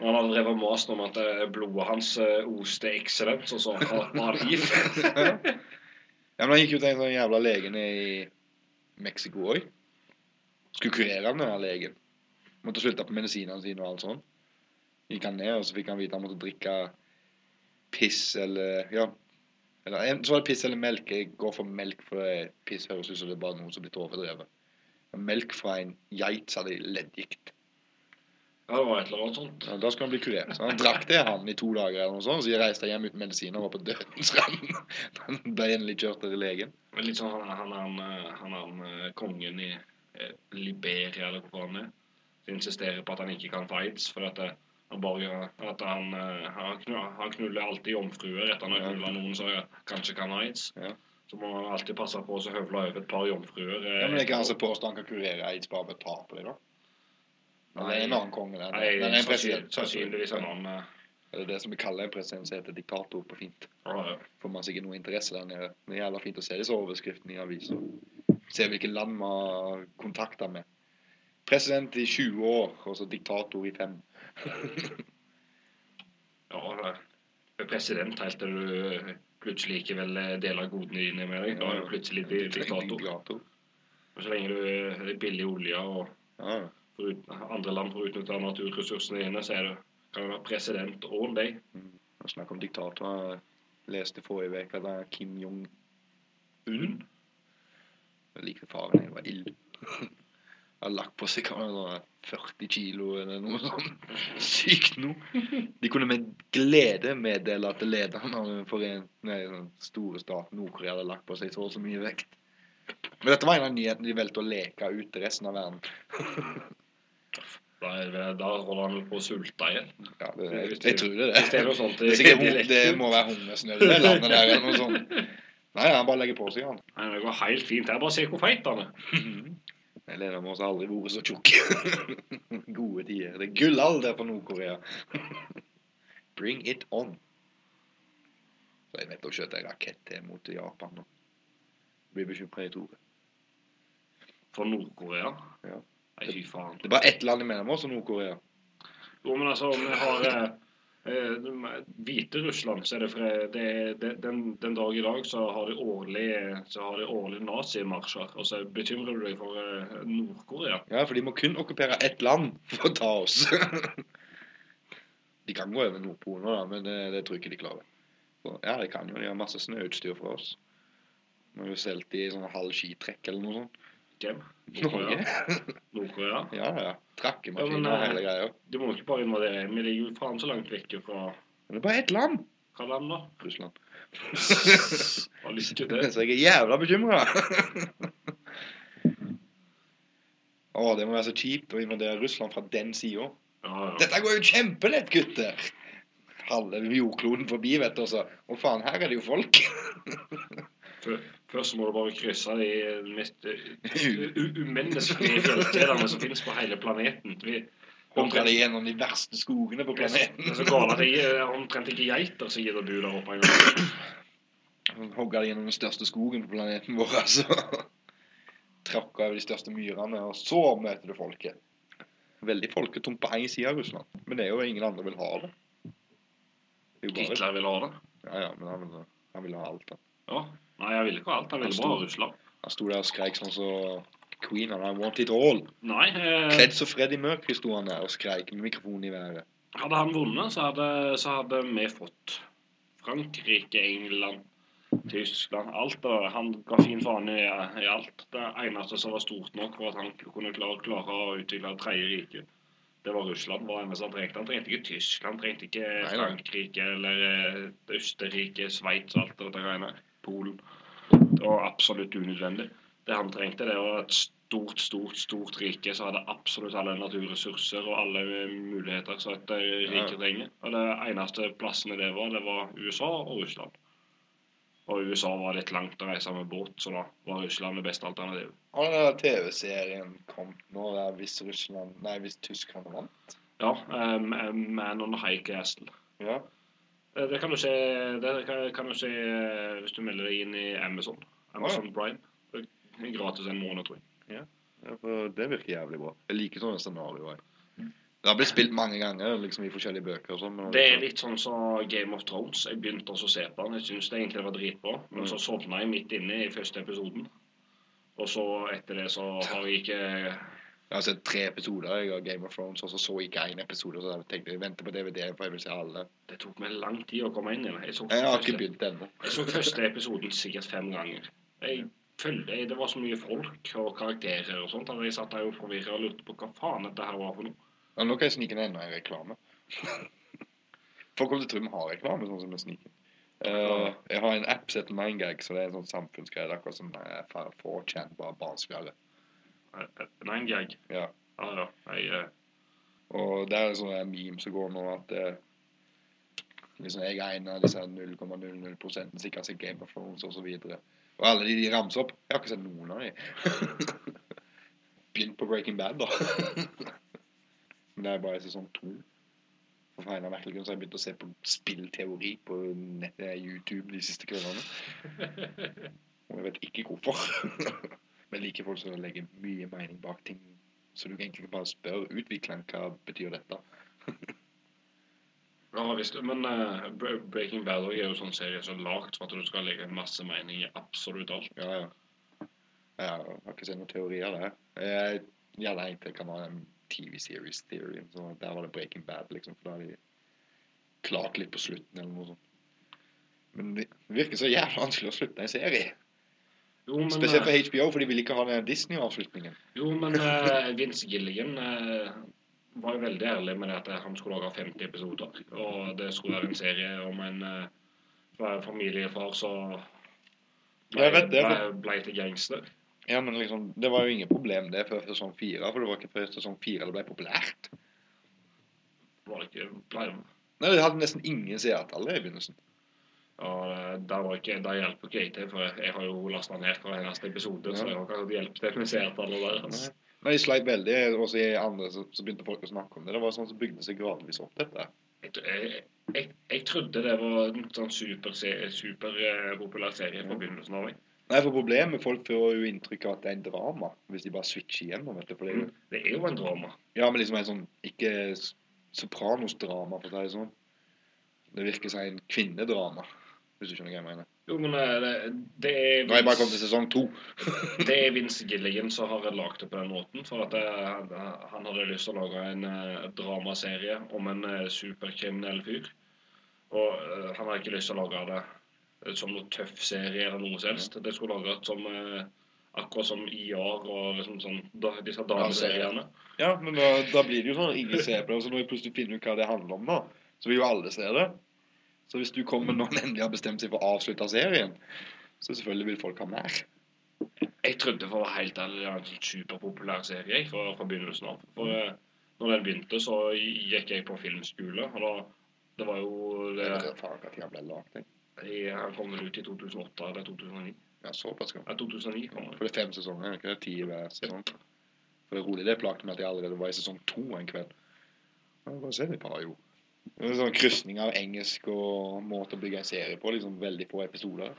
han hadde drevet og mast om at eh, blodet hans eh, oste excellent, og så har han gift. Ja, men han gikk jo til en sånn jævla lege nede i Mexico òg. Skulle kurere han, den legen. Måtte slutte på medisinene sine og alt sånn. Gikk han ned, og så fikk han vite han måtte drikke piss eller Ja. Eller, så var det piss eller melk. Jeg går for melk, for det- piss høres ut som det er bare noe som er blitt overdrevet. Melk fra en geit som hadde leddgikt. Ja, det var et eller annet sånt. Ja, da skulle han bli kurert. Så han drakk det han i to dager, eller noe sånt, så reiste han hjem uten medisiner og var på dødens rand. Han ble endelig kjørt til legen. Men Litt sånn han, han, han, eh, han, han eh, kongen i eh, Liberia, eller hvor han er, som insisterer på at han ikke kan aids. For at, eh, han bare, at han, eh, han, knuller, han knuller alltid jomfruer etter han har knulla noen som kanskje kan ha aids. Ja. Så må han alltid passe på å høvle over et par jomfruer. eh, Ja, men det ikke han som påstår han kan kurere aids bare ved ta på det, da? Eller er en annen konge der? Nei, det er en president. sannsynligvis en annen. eh, Det er det som vi kaller en president som heter diktator på fint. ja, ja. Får man sikkert noe interesse der nede. Det er jævla fint å se disse overskriftene i aviser. Se hvilke land man har kontakter med. President i 20 år, og så diktator i 5. ja, president helt til du eh, plutselig ikke vil eh, dele godene dine med deg. Da er du plutselig di- diktator. Og så lenge du eh, er billig olje og andre land får utnytta naturressursene dine, så er du, kan du være president all day. Mm. Snakk om diktator. Jeg leste forrige uke at Kim Jong-un Jeg likte faren. Jeg var ild. Har lagt på seg hva 40 kilo eller noe sånt. Sykt noe. De kunne med glede meddele at lederen av den store staten Nord-Korea hadde lagt på seg så og så mye vekt. Men dette var en av nyhetene de valgte å leke ut til resten av verden. Da, er det, da holder han på å sulte igjen. Ja, det, jeg, jeg tror det er det er det. sånt Det, er sikkert, det må være hungersnød i det landet der eller noe sånt. Nei, han bare legger på seg, han. Nei, Det går helt fint. Jeg bare ser hvor feit han er. Lena Moss har aldri vært så tjukke. Gode tider. Det er gullalder for Nord-Korea. Bring it on. Så jeg vet skjøt en rakett til mot Japan nå. Blir bekymra i tror. For Nord-Korea? Ja. Nei, fy faen. Det er bare ett land imellom oss og Nord-Korea. Jo, men altså, vi har eh, Hviterussland, så det, fre, det, det den, den dag i dag så har de årlig så har årlig nazimarsjer. Og så bekymrer du deg for eh, Nord-Korea. Ja, for de må kun okkupere ett land for å ta oss. de kan gå over Nordpolen da, men det, det tror jeg ikke de klarer. Så, ja, de kan jo. De har masse snøutstyr for oss. Vi har jo solgt i sånn halv skitrekk eller noe sånt. Hvem? Norge? Nord-Korea? Ja, ja. Trakkemaskiner og eh, hele greia. De må ikke bare invadere. Vi ligger jo faen så langt vekk fra Men det er bare ett land. Hva land da? Russland. Har lyst til. Så jeg er jævla bekymra. Å, det må være så kjipt å invadere Russland fra den sida. Ja, ja. Dette går jo kjempelett, gutter! Halve jordkloden forbi, vet du. Og så Å, faen, her er det jo folk. Før- Først må du bare krysse de mest eh, umenneskelige fjellkjedene som finnes på hele planeten. Vi, omtrent gjennom de verste skogene på det er det er så galt at det er omtrent ikke geiter som gidder å bo der oppe engang. Hogger de gjennom den største skogen på planeten vår, altså. Tråkker over de største myrene, og så møter du folket. Veldig folketomt på én side av Russland. Men det er jo ingen andre vil ha det. Det er Hitler vil ha det. Ja, ja, men han han vil ha alt, da. Ja. Nei, jeg ville ikke ha alt. Jeg ville bare ha Russland. Han sto der og skreik sånn så Queen han I want it all. Nei, eh, Kledd som Freddie Mercury sto han der og skreik med mikrofonen i været. hadde han vunnet, så hadde, så hadde vi fått Frankrike, England, Tyskland Alt. Og han ga fin faen i, i alt. Det eneste som var stort nok for at han kunne klare, klare å utvikle det tredje riket, det var Russland. Var eneste han trengte. Han trengte ikke Tyskland, trengte ikke. Frankrike eller eh, Østerrike, Sveits og alt det greiene. Polen. Det var absolutt unødvendig. Det han trengte, det var et stort, stort, stort rike som hadde absolutt alle naturressurser og alle muligheter som et rike trenger. Og det eneste plassene det var, det var USA og Russland. Og USA var litt langt å reise med båt, så da var Russland det beste alternativet. Har den TV-serien kommet nå der hvis Russland Nei, hvis Tyskland vant. Ja, um, Man on the High Castle. Ja. Eh, Det kan du se, det kan, du se eh, hvis du melder deg inn i Amazon. Amazon Prime. Det er Gratis en måned, tror jeg. ja for det virker jævlig bra. Jeg liker sånne scenarioer. Det har blitt spilt mange ganger liksom i forskjellige bøker og sånn. Det er litt sånn som Game of Thrones. Jeg begynte også å se på den. Jeg syns det egentlig var dritbra. Men så sovna jeg midt inne i første episoden. Og så etter det så har jeg ikke Jeg har sett tre episoder jeg, av Game of Thrones, og så så jeg ikke én episode. Så jeg tenkte jeg venter på DVD, for jeg vil se alle. Det tok meg lang tid å komme inn igjen. Jeg Jeg har ikke begynt ennå. jeg så første episoden sikkert fem ganger. Jeg følte, Det var så mye folk og karakterer og sånt jeg satt der og forvirra og lurte på hva faen dette her var for noe. Ja, nå kan jeg snike inn enda en reklame. Folk kommer til å tro vi har reklame, sånn som vi sniker. Uh, jeg har en app som heter Mindgag, så det er en sånn samfunnsgreie. Det akkurat som uh, 4chan, bare barnsligere. Nine gag. Ja. Ja, ja. Eh, Og det er en sånn meme som går nå at eh, liksom jeg er en av disse 0,00 som ikke har sett Game of Thrones og så. Og alle de de ramser opp, jeg har ikke sett noen av de. Begynt på Breaking Bad, da. Men det er bare sesong to. For feil av merkelig grunn så har jeg begynt å se på spillteori på nett, eh, YouTube de siste kveldene. Og jeg vet ikke hvorfor. Men jeg liker folk som legger mye mening bak ting. Så du kan egentlig bare spørre utvikleren hva betyr dette. Ja, visst. Men uh, Breaking Bad er jo sånn serie som er lagd for at du skal legge masse mening i absolutt alt. Ja, ja. Jeg har ikke sett noen teorier der. Jeg gjerne egentlig kan være en TV-series theory. Så der var det Breaking Bad, liksom. For da har de klart litt på slutten eller noe sånt. Men det virker så jævla vanskelig å slutte en serie. Jo, men, Spesielt eh, på HBO, for de vil ikke ha den Disney-avslutningen. jo, men uh, Vince Gilligan uh, var jo veldig ærlig med det at han skulle lage 50 episoder. Og det skulle være en serie om en uh, familiefar som ble, ble, ble til gangster. Ja, men liksom, det var jo ingen problem det før sesong fire, for det var ikke før sesong fire det ble populært. Var det ikke Nei, det hadde nesten ingen seertall i begynnelsen. Ja, der var ikke, der hjelper ikke jeg til, for jeg har jo lasta ned hver eneste episode, så Ja. jeg har ikke hatt hjelp til med seertallet der. Altså. Nei, jeg sleit veldig, andre så, så begynte folk å snakke om det. Det var sånn som bygde seg gradvis opp, dette. Jeg, jeg, jeg, jeg trodde det var en sånn superpopulær super, eh, populær serie fra begynnelsen av. Nei, for problemet Folk får jo inntrykk av at det er en drama, hvis de bare switcher igjennom. vet du, for det jo, Det er jo en drama. Ja, men liksom en sånn Ikke Sopranos-drama, for å si det sånn. Det virker som en kvinnedrama, hvis du skjønner hva jeg mener. Jo, men eh, det, det er Nå har jeg bare kommet til sesong to. Det er Vince Gilligan som har lagd det på den måten. For at det, han- han hadde lyst til å lage en eh, dramaserie om en eh, superkriminell fyr. Og eh, han hadde ikke lyst til å lage det eh, som noe tøff serie eller noe som helst. Det skulle lages som eh, akkurat som IR og liksom sånn da, disse dameseriene. Ja, men da, da blir det jo sånn ingen ser på det. Så når vi plutselig finner ut hva det handler om, da, så vil jo alle se det. Så hvis du kommer når han endelig har bestemt seg for å avslutte serien, så selvfølgelig vil folk ha mer. Jeg trodde for å være helt ærlig det var en sånn superpopulær serie fra, fra begynnelsen av. For eh, når den begynte, så gikk jeg på filmskole. Og da Det var jo det, Jeg ikke faen når han ble lagd. jeg. i- Han kom vel ut i 2008 eller 2009? Ja, såpass gammel. Ja, 2009 kom han. For det er fem sesonger, ikke? det det? Ti hver sesong. For det er rolig, det plagte meg at jeg allerede var i sesong to en kveld. Ja, bare ser vi på, jo? En sånn krysning av engelsk og måte å bygge en serie på. liksom Veldig få episoder.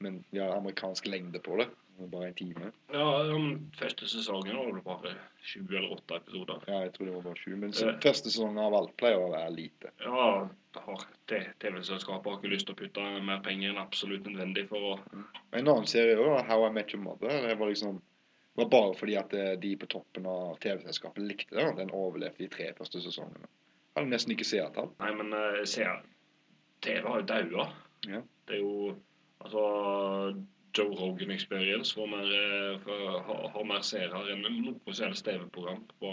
Men de har amerikansk lengde på det. Bare en time. Ja, den første sesongen var det bare sju eller åtte episoder. Ja, jeg tror det var bare sju. Men Eh. første sesongen av alt pleier å være lite. Ja, TV-selskapet har ikke lyst til å putte mer penger enn absolutt nødvendig for å En annen serie òg, How I Met Your Mother, det var liksom det var bare fordi at eh, de på toppen av TV-selskapet likte det. Den overlevde de tre første sesongene. Hadde nesten ikke seertall. Nei, men uh, se TV har jo daua. Ja. Det er jo Altså Joe Rogan Experience får mer, eh, har, har mer seere enn noe som helst TV-program. på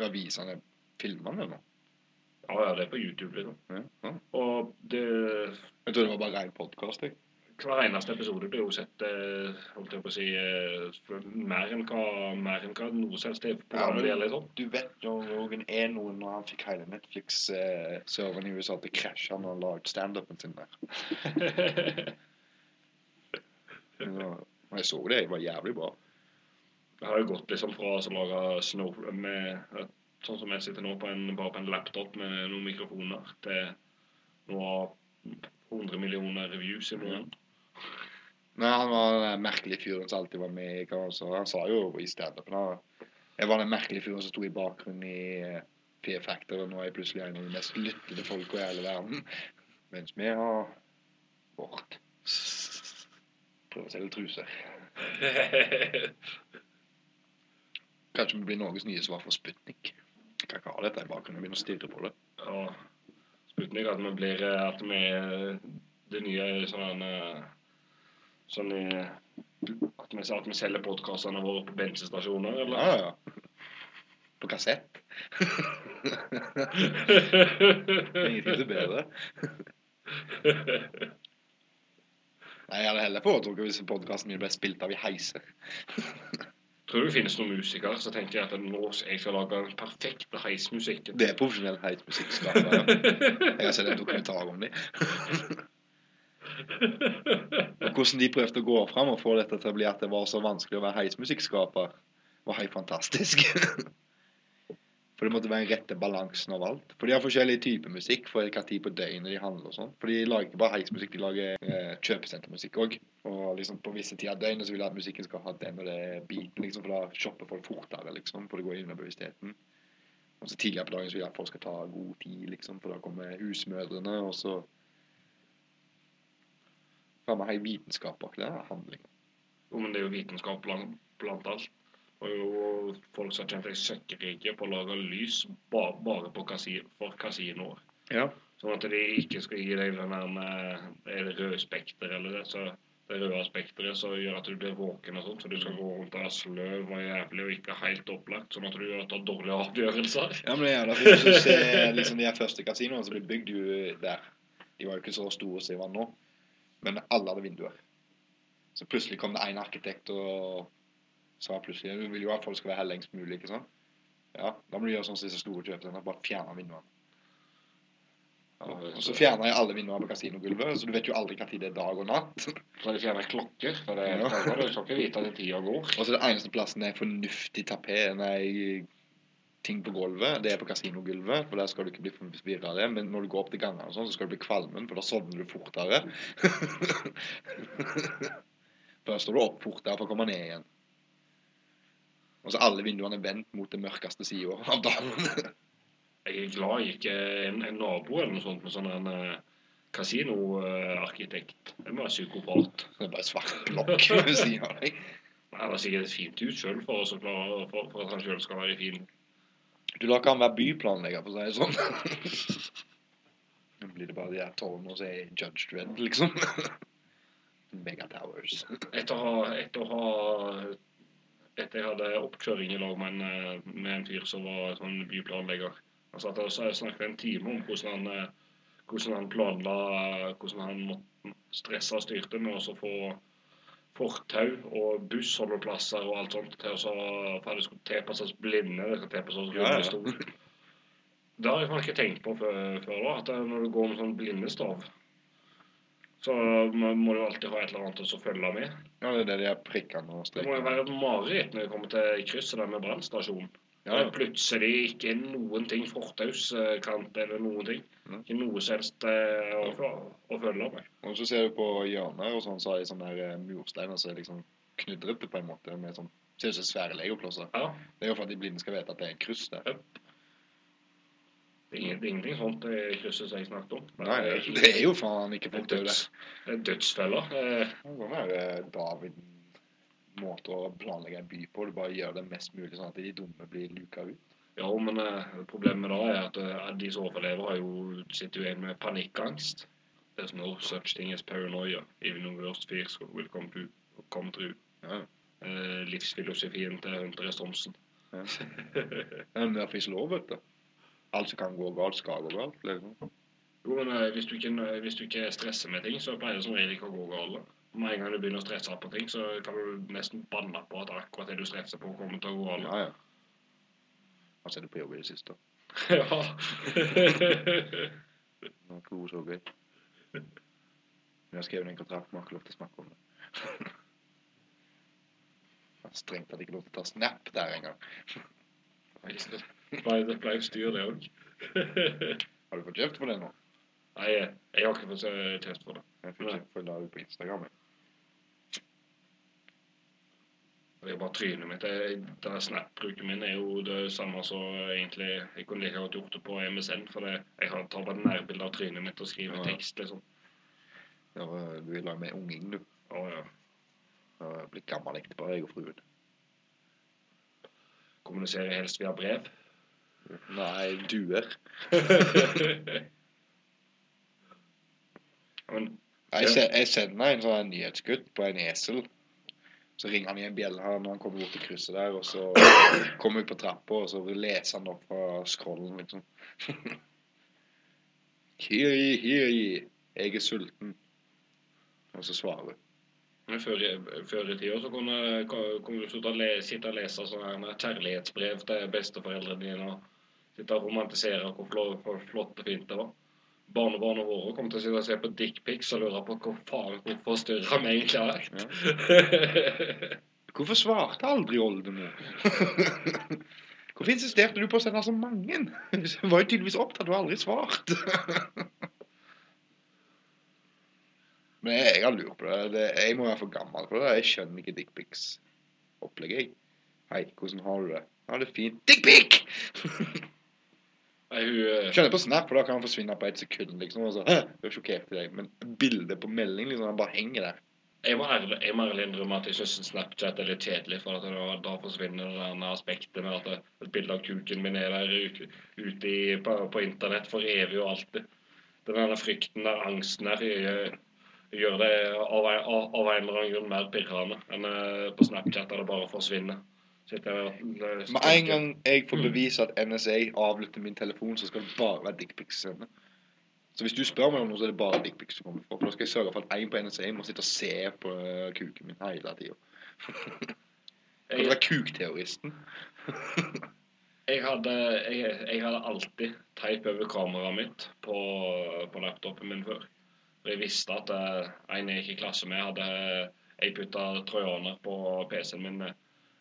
Ja, viser han filmene eller? Ja, ja, det er på YouTube, liksom. Ja. ja. Og det, Jeg tror det var bare rein podkast. Hver eneste episode blir jo sett eh, holdt jeg på å si, eh, mer enn hva, mer enn hva noe som helst TV-program ja, gjelder. Sånn. Du vet Joe Rogan er noe når han fikk hele Netflix-serveren i USA til å krasje når han la ut standupen sin der. Ja, jeg så det, det var jævlig bra. Det har jo gått liksom fra å lage snow med Sånn som jeg sitter nå, på en, bare på en laptop med noen mikrofoner, til nå 100 millioner reviews i måneden. Nei, han var den merkelige fyren som alltid var med hva han sa. Jo i standupen jeg var den merkelige fyren som sto i bakgrunnen i P-Factor, og nå er jeg plutselig en av de mest lyttede folka i hele verden. Mens vi har vårt. Prøver å selge truser. Kanskje vi blir Norges nye svar for Sputnik. Jeg kan ikke ha dette i bakgrunnen, jeg begynner å stirre på det. ja, Sputnik at vi blir eh, At vi det nye sånn eh, Sånn i At vi, at vi selger podkastene våre på bensinstasjoner, eller? Ja, ja. På kassett. Ingenting så bedre. Nei, Jeg hadde heller foretrukket hvis podkasten min ble spilt av i heiser. Tror du det finnes noen musikere som tenker at nå jeg skal lage den perfekte heismusikken? Det er profesjonell heismusikkskaper. Ja. Jeg har sett en dokumentar om dem. Og hvordan de prøvde å gå fram og få dette til å bli at det var så vanskelig å være heismusikkskaper, var helt fantastisk. For det måtte være den rette balansen av alt. For de har forskjellige typer musikk for hva tid på døgnet de handler og sånn. For de lager ikke bare heismusikk, de lager eh, kjøpesentermusikk òg. Og liksom på visse tider av døgnet så vil jeg at musikken skal ha den og det beaten, liksom, for da shopper folk fortere, liksom, for det går inn i bevisstheten. Og så tidligere på dagen så vil jeg at folk skal ta god tid, liksom, for da kommer husmødrene, og så Faen meg helt vitenskapaktig, det handling. Jo, men det er jo vitenskap blant, blant alt. Og jo folk som har tjent seg søkkrike på å lage lys bare, bare på kasi, for kasinoer. Ja. Sånn at de ikke skal gi deg den der med er det røde spekter eller det, så det røde spekteret som gjør at du blir våken og sånt, så du skal gå rundt og være sløv og jævlig og ikke helt opplagt, sånn at du gjør tar dårlige avgjørelser. Ja, men det er hvis du ser liksom de første kasinoene som ble bygd der. De var jo ikke så store som de var nå, men alle hadde vinduer. Så plutselig kom det en arkitekt og sa plutselig Du vil jo at folk skal være her lengst mulig, ikke sant? Ja, da må du gjøre sånn som disse store kjøpesentrene, bare fjerne vinduene. Og så fjerner jeg alle vinduene på kasinogulvet, så du vet jo aldri hva tid det er dag og natt. Så de fjerner klokker, for det, Ja. du skal ikke vite at tida går. Og så det eneste plassen det er fornuftig tapet, nei, ting på gulvet, det er på kasinogulvet, for der skal du ikke bli forvirra av det. Men når du går opp til gangene sånn, så skal du bli kvalmen, for da sovner du fortere. for da står du opp fortere for å komme ned igjen. Og så alle vinduene er vendt mot den mørkeste sida av dagen. Jeg er glad jeg ikke er en, en nabo eller noe sånt med sånn en uh, kasinoarkitekt. Det må være psykopat. det er bare svart blokk ved siden av deg. Det ser et fint ut sjøl for, for, for at han sjøl skal være fin. Du lar ikke han være byplanlegger, for å si det sånn. Nå blir det bare de der tårnene som er Judge Dredd, liksom. Mega Towers. Etter å ha, etter å ha etter jeg hadde oppkjøring i lag med en, eh, med en fyr som var sånn byplanlegger. Han satt og snakket en time om hvordan han, eh, hvordan han planla Hvordan han måtte stresse og styrte med å få fortau og bussholdeplasser og alt sånt til å så, for det skulle tilpasses blinde, det skal tilpasses Ja, ja. Det har jeg ikke tenkt på før, før da, at når du går med sånn blindestav, så må du alltid ha et eller annet å følge med. Ja, det er det de prikkene og Det må jo være et mareritt når jeg kommer til krysset der med brannstasjonen. Ja, ja. plutselig ikke noen ting fortauskant eller noen ting. Mm. Ikke noe som helst eh, å, å følge med. Og så ser du på hjørner og sånn, så har de sånne der eh, mursteiner som er liksom knudrete på en måte, med sånn Ser ut som svære legoklosser. Ja, Det er jo for at de blinde skal vite at det er kryss der. det er, det er ingenting sånt det krysset som jeg snakket om. Nei, det er jo faen ikke Det fortau døds, det er dødsfeller. Eh, Sånn er eh, David-måte å planlegge en by på. Du bare gjør det mest mulig sånn at de dumme blir luka ut. Ja, men eh, problemet da er at eh, de som overlever, har jo, sitter jo igjen med panikkangst. There's no such thing as paranoia. Even the worst fears will come, to, come true. Ja. Eh, livsfilosofien til Hunter S. Thomsen. Ja. Men det fins lov, vet du. Alt som kan gå galt, skal gå galt. Liksom. Jo, men hvis, du ikke, hvis du ikke stresser med ting, så pleier det som regel ikke å gå galt. Med en gang du begynner å stresse på ting, så kan du nesten banne på at akkurat det du stresser på, kommer til å gå an. Ja, ja. Ser du på jobb i det siste? Ja. Noe ikke så gøy. Vi har skrevet en kontrakt, vi har ikke lov til å snakke om det. Er strengt tatt ikke lov til å ta snap der engang. det ble pleier styr, det òg. Har du fått kjøpt for det nå? Nei, jeg har ikke fått kjeft for det. Jeg fikk kjeft for det på Instagram. jeg. Det er bare trynet mitt. Det, Snap-bruken min er jo det samme som egentlig Jeg kunne like godt gjort det på MSN, for det, jeg har tar bare nærbilde av trynet mitt og skriver Ja. tekst, liksom. Ja, du vil ha med unging, du. Å ja. Jeg er blitt gammel ektepar, jeg og fruen. Kommuniserer helst via brev. Nei, duer. Men Jeg, jeg sender en sånn nyhetsgutt på en esel. Så ringer han i en bjelle her når han kommer bort til krysset der, og så kommer vi på trappa, og så leser han opp fra scrollen, liksom. Hiri, hiri, jeg er sulten. Og så svarer hun. Før, før i tida så kunne, kunne du sitte og, lese, sitte og lese sånne kjærlighetsbrev til besteforeldrene dine og sitte og romantisere hvor flott og fint det var. Barnebarna våre kommer til å sitte og se på dickpics og lure på hvor faen hvor forstyrra vi egentlig har vært. Hvorfor svarte aldri oldemor? Hvorfor insisterte du på å sende så mange? Du var jo tydeligvis opptatt, du har aldri svart. Men jeg, jeg har lurt på det. det. Jeg må være for gammel for det. Jeg skjønner ikke dickpics-opplegget. jeg. Hei, hvordan har du det? Ja, det er fint. Dickpic! Nei, hun, eh, Skjønner på Snap, for da kan han forsvinne på et sekund, liksom. Og så, du er sjokkert i deg. Men bildet på melding, liksom, han bare henger der. jeg, må ærlig, jeg må ærlig innrømme at jeg syns Snapchat er litt kjedelig. For at da, da forsvinner det der aspektet med at et bilde av kuken min er der ute, ute i, på, på internett for evig og alltid. Den denne frykten der, angsten der, gjør, gjør det av, av, av en eller annen grunn mer pirrende enn eh, på Snapchat, der det bare forsvinner. Jeg Med en gang jeg får bevise at NSA avlytter min telefon, så skal det bare være dickpics sende. Så hvis du spør meg om noe, så er det bare dickpics du kommer få. For da skal jeg sørge for at en på NSA må sitte og se på kuken min hele tida. Kan du jeg, være kukterroristen? jeg, hadde, jeg, jeg hadde alltid teip over kameraet mitt på, på laptopen min før. For jeg visste at uh, en jeg gikk i klasse med, hadde jeg putta trojaner på PC-en min eh,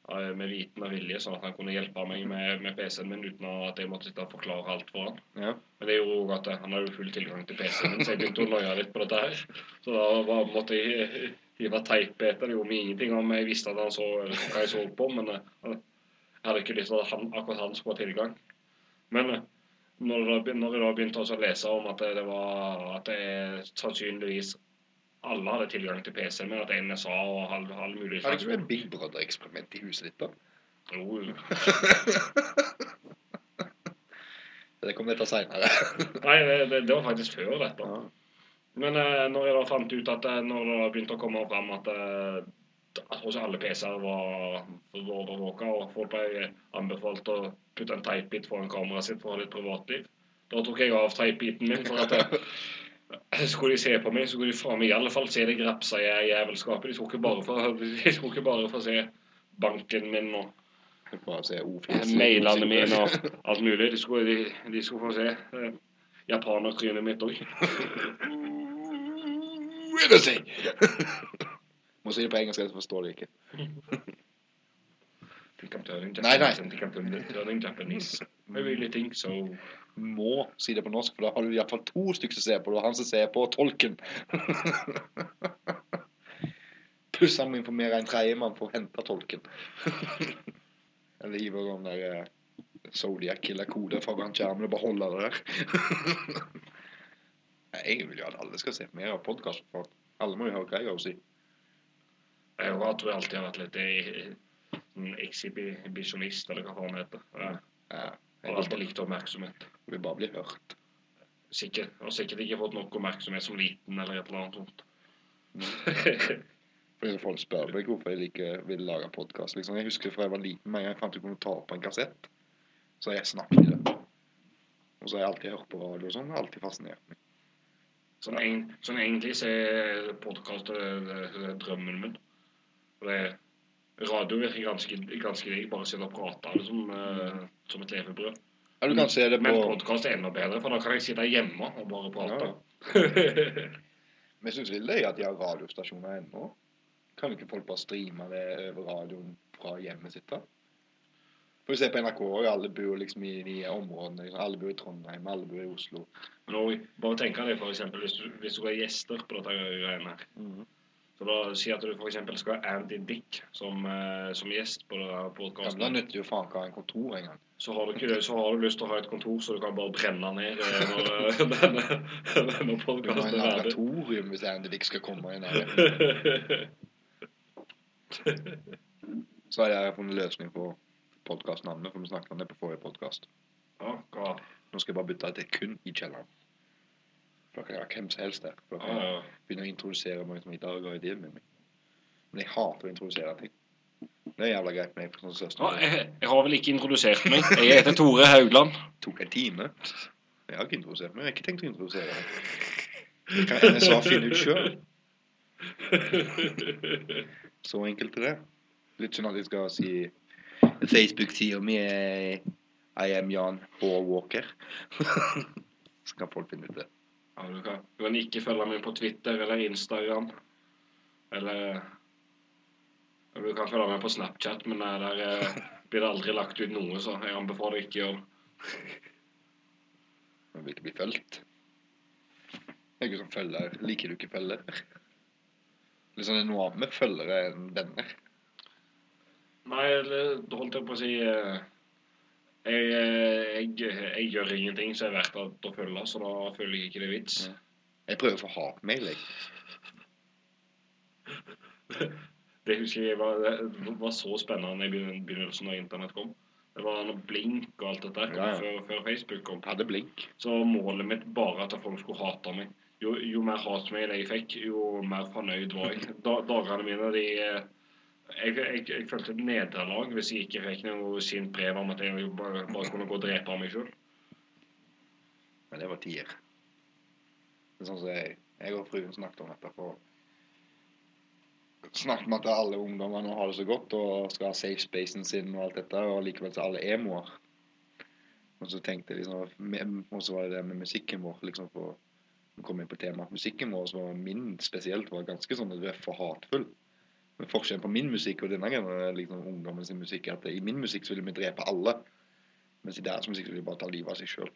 med viten og vilje, sånn at han kunne hjelpe meg med, med PC-en min uten at jeg måtte forklare alt for han. Ja. Men det gjorde også at eh, han hadde full tilgang til PC-en min, så jeg begynte å noie litt på dette her. Så da var, måtte jeg hive teip etter. Det gjorde meg ingenting om jeg visste at han så hva jeg så på, men eh, jeg hadde ikke lyst til at han, akkurat han skulle ha tilgang. Men eh, når, jeg da begynte å lese om at det, det var at det sannsynligvis alle hadde tilgang til PC-en min, at NSA og all, all mulig Har du ikke et Big Brother-eksperiment i huset ditt, da? Jo, Det kommer dette seinere. Nei, det, det, det var faktisk før dette. Ja. Men eh, når jeg da fant ut at eh, når det begynte å komme fram at eh, også alle PC-er var overvåka, og folk ble anbefalt å putte en teipbit foran kameraet sitt for å ha litt privatliv, da tok jeg av teipbiten min. for at eh, Skulle de se på meg, så skulle de faen meg i alle fall se det grapsa jævelskapet. De i ikke bare de skulle ikke bare få se banken min og ordfisk. Mailene mine og alt mulig. De skulle, de, de skulle få se eh, japanertrynet mitt òg. Må si det på engelsk, ellers forstår de ikke. Think I'm turning Nei, nei. Japanese. I think I'm turning, Japanese. I really think so. Må si det på norsk, for da har du iallfall to stykker som ser på. Det er han som ser på, og tolken. Pluss han må informere en tredjemann for å hente tolken. Eller gi om der eh, Zodiac eller kode foran skjermen og bare holde det der. Jeg vil jo at alle skal se mer av podkast. Alle må jo høre hva jeg har å si. Jeg tror jeg alltid har vært litt eh, sånn ekshibisjonist, eller hva faen det heter. Ja. Ja, jeg har alltid likt oppmerksomhet. jeg vil bare bli hørt. Sikkert, og sikkert ikke fått nok oppmerksomhet som liten, eller et eller annet sånt. Folk spør meg hvorfor jeg ikke vil lage podkast. Liksom. Jeg husker fra jeg var liten, med en gang jeg fant ut kunne ta opp en kassett, så har jeg snakket i det. Og så har jeg alltid hørt på radio og sånn. Det har alltid fascinert meg. Sånn, sånn egentlig så er podkast drømmen min. For det, radio virker ganske, ganske digg. Bare sitte og prate liksom, uh, som et levebrød. Ja, du kan se det Men på podkast er enda bedre, for da kan jeg sitte hjemme og bare prate. Men jeg syns det er løye at de har radiostasjoner ennå. Kan ikke folk bare streame det over radioen fra hjemmet sitt? da? For vi ser på NRK, og alle bor liksom i de områdene. Liksom. Alle bor i Trondheim, alle bor i Oslo. Men også, bare tenk deg for eksempel, hvis du, hvis du har gjester på dette greiene her. Så da Si at du eksempel skal ha Andy Dick som, eh, som gjest på denne Ja, Da podkasten. nytter jo faen ikke å ha en kontor engang. Så har, du ikke, så har du lyst til å ha et kontor så du kan bare brenne ned eh, når denne, denne, denne Du må ha et er laboratorium hvis Andy Dick skal komme i nærheten. Så har jeg funnet løsning på podkastnavnet, for vi snakket om det på forrige podkast. Ja, hva? Nå skal jeg bare bytte til kun i kjelleren. For jeg har hvem som helst der. For Ja, jeg ja. begynne å introdusere meg som ikke har vært i med meg. Men jeg hater å introdusere ting. Det er jævla greit med meg, sånn. Ja, jeg, jeg har vel ikke introdusert meg. Jeg heter Tore Haugland. tok en time. Jeg har ikke introdusert meg. Jeg har ikke tenkt å introdusere meg. Det kan NSA finne ut sjøl. Så enkelt er det. Litt sånn at jeg skal si Facebook-sida mi er I am Jan H. Walker. Så kan folk finne ut det. Ja, du, kan, du kan ikke følge meg på Twitter eller Instagram. Eller Du kan følge meg på Snapchat, men der, eh, blir det aldri lagt ut noe, så jeg anbefaler ikke å gjøre det. Man vil ikke bli fulgt. Jeg er ikke som følger. Liker du ikke følger? Liksom det er noe annet med følgere enn venner. Nei, det holdt jeg på å si eh, jeg, eh, jeg, jeg gjør ingenting som er verdt å, følge, så da føler jeg ikke det er vits. Ja. Jeg prøver å få hatmail, jeg. Det husker jeg var, det var så spennende i begynnelsen da internett kom. Det var noe blink og alt dette Ja, ja. Før, før Facebook kom. Hadde blink. Så målet mitt bare at folk skulle hate meg. Jo, jo mer hatmail jeg fikk, jo mer fornøyd var jeg. Da, dagene mine, de eh, jeg, jeg, jeg følte et nederlag hvis jeg ikke fikk noe sint brev om at jeg bare, bare kunne gå og drepe meg sjøl. Men det var tider. Det er sånn som jeg, jeg og fruen snakket om dette på Snakket om at alle ungdommer nå har det så godt og skal ha safe spacen sin og alt dette, og likevel så alle emoer. Og så tenkte jeg liksom Og så var det det med musikken vår, liksom for å komme inn på temaet. Musikken vår, som var min spesielt, var ganske sånn røff og hatfull. Men forskjellen på min musikk og denne liksom ungdommen sin musikk, er at i min musikk så vil vi drepe alle. Mens i deres musikk så vil de bare ta livet av seg sjøl.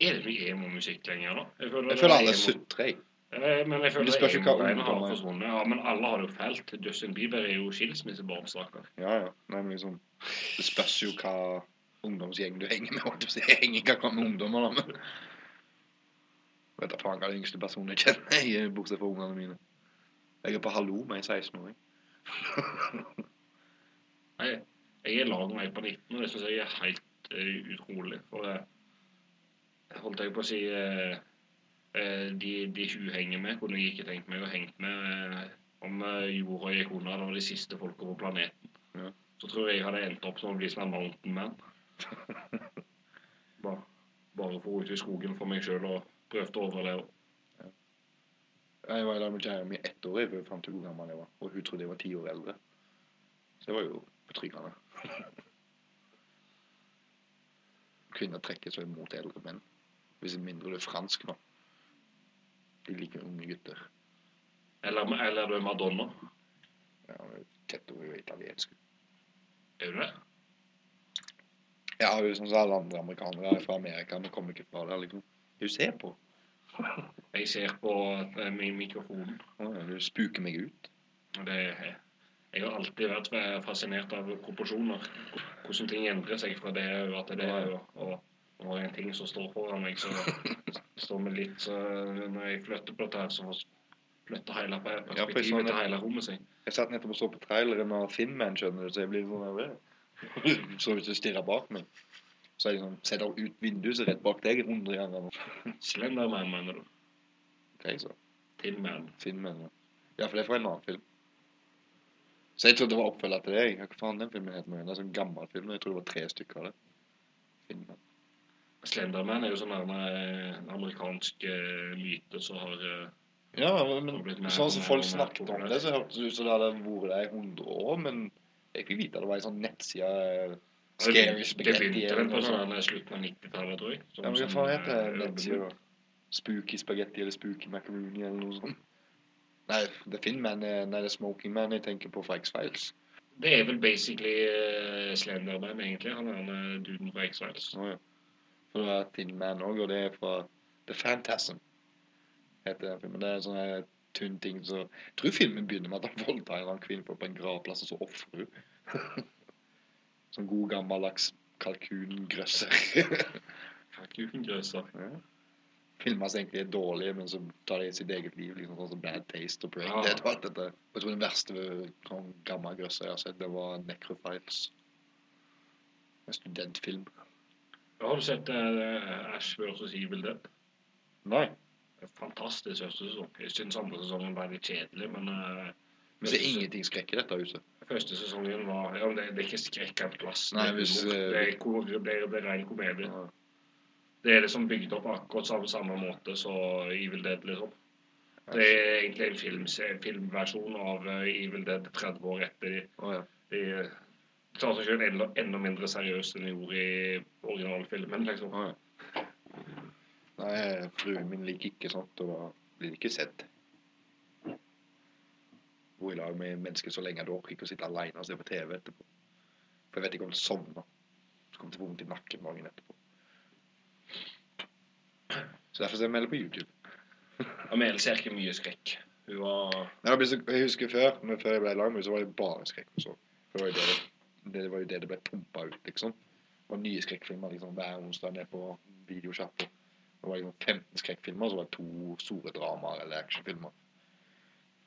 Er det ikke emo-musikk lenger, da? Jeg føler, Jeg føler er alle sutrer, jeg. Eh, Men jeg føler hva emo-greiene har forsvunnet. Ja, men alle har det jo fælt. Justin Bieber er jo skilsmissebarn, stakkar. Ja, ja. Nei, men liksom Det spørs jo hva ungdomsgjeng du henger med. Jeg. Henger ikke akkurat med ungdommer, da, men Vet da faen hva den yngste personen jeg kjenner, er, bortsett fra ungene mine. Jeg er på hallo med en 16-åring. Nei, jeg er lag med ei på 19, og det syns jeg er helt uh, utrolig. For uh, holdt jeg på å si uh, de, de hun henger med, kunne jeg ikke tenkt meg å hengt med om jorda gikk under. Det var de siste folka på planeten. Ja. Så tror jeg jeg hadde endt opp som å bli sånn mountain man. Bare, bare for ut i skogen for meg sjøl og prøvd å overleve. Jeg var i lag med kjæresten min ett år før jeg fant ut hvor gammel jeg var. Og hun trodde jeg var ti år eldre. Så det var jo betryggende. Kvinner trekker seg mot eldre menn. Hvis mindre du er fransk nå. De liker unge gutter. Eller, eller er du Madonna? Ja, hun er tett over italiensk. Er du det? Ja, hun er som alle andre amerikanere er fra Amerika, men kommer ikke fra der, liksom. Hun ser på. Jeg ser på mikrofonen. min mikrofon. Å, spuker meg ut. Det Jeg har alltid vært fascinert av proporsjoner. Hvordan ting endrer seg fra det og til det. Og, og når en ting som står foran meg, så står vi litt så Når jeg flytter på dette her, så flytter hele perspektivet ja, til hele rommet seg. Jeg satt nettopp og så på traileren av Thin Man, skjønner du, så jeg blir sånn nervøs. Så hvis du stirrer bak meg, så er jeg sånn, setter ut vinduet så rett bak deg 100 ganger. Slenderman, mener du? Okay, jeg sa? Tinman, ja. Ja, for det er fra en annen film. Så jeg trodde det var oppfølger til det. Hva faen den filmen heter? Det er sånn gammel film. Jeg tror det var tre stykker av det. Thin Slenderman er jo sånn eh, en amerikansk eh, myte som har eh, Ja, men sånn som folk snakket om det, så hørtes det ut som det hadde vært der i 100 år, men jeg fikk vite at det var en sånn nettside eh, Scary Det Spaghetti begynte eller vel på sånn eh, slutten av 90-tallet, tror jeg. Som Ja, men hva sånn, heter det? Spooky Spaghetti eller Spooky Macaroni eller noe sånt? Nei, det er Finn Man, er, nei, det er Smoking Man jeg tenker på fra X-Files. Det er vel basically uh, Slenderman, egentlig. Han er den eh, duden fra X-Files. Å ja. For det er Thin Man òg, og det er fra The Phantasm. Heter den filmen. Det er en sånn her tynn ting så Jeg tror filmen begynner med at han voldtar en kvinne på en gravplass, og så ofrer hun. sånn god gammeldags kalkungrøsser. Kalkungrøsser. ja. Som egentlig er dårlige, men som tar det i sitt eget liv. liksom sånn som Bad Taste og Brain Ja. Dead og alt dette. Jeg tror den verste sånn gammel grøsser jeg har sett, det var Necrophiles. En studentfilm. Har du sett uh, Ash vs. Evil Dead? Nei. Fantastisk første sesong. Jeg syns andre sesongen er litt kjedelig, men eh, Men det er ingenting skrekk i dette huset. første sesongen var ja, men det, det er ikke skrekk av plass. Nei, hvis, eh, det, er, hvor, det, er, det er ren komedie. Ja. Det er liksom bygd opp akkurat samme, samme måte som Evil Dead, liksom. Det er egentlig en film, en filmversjon av eh, Evil Dead 30 år etter. De, oh, ja. de tar seg selv enda, enda mindre seriøst enn de gjorde i originalfilmen, liksom. Oh, ja. Nei, fruen min liker ikke sånt, og da blir det ikke sett. Bo i lag med mennesker så lenge at du orker ikke å sitte alene og se på TV etterpå. For jeg vet ikke om du sovner. Så kommer det til vondt i nakken dagen etterpå. Så derfor ser jeg melder på YouTube. Amel ser ikke mye skrekk. Hun var Nei, jeg husker før, men før jeg ble lag med henne, så var det bare skrekk. Så. For det, var jo det, det, var jo det det ble pumpa ut, liksom. Det var nye skrekkfilmer liksom, hver onsdag nede på videosjappa. Det var liksom 15 skrekkfilmer, så var det to store dramaer eller actionfilmer.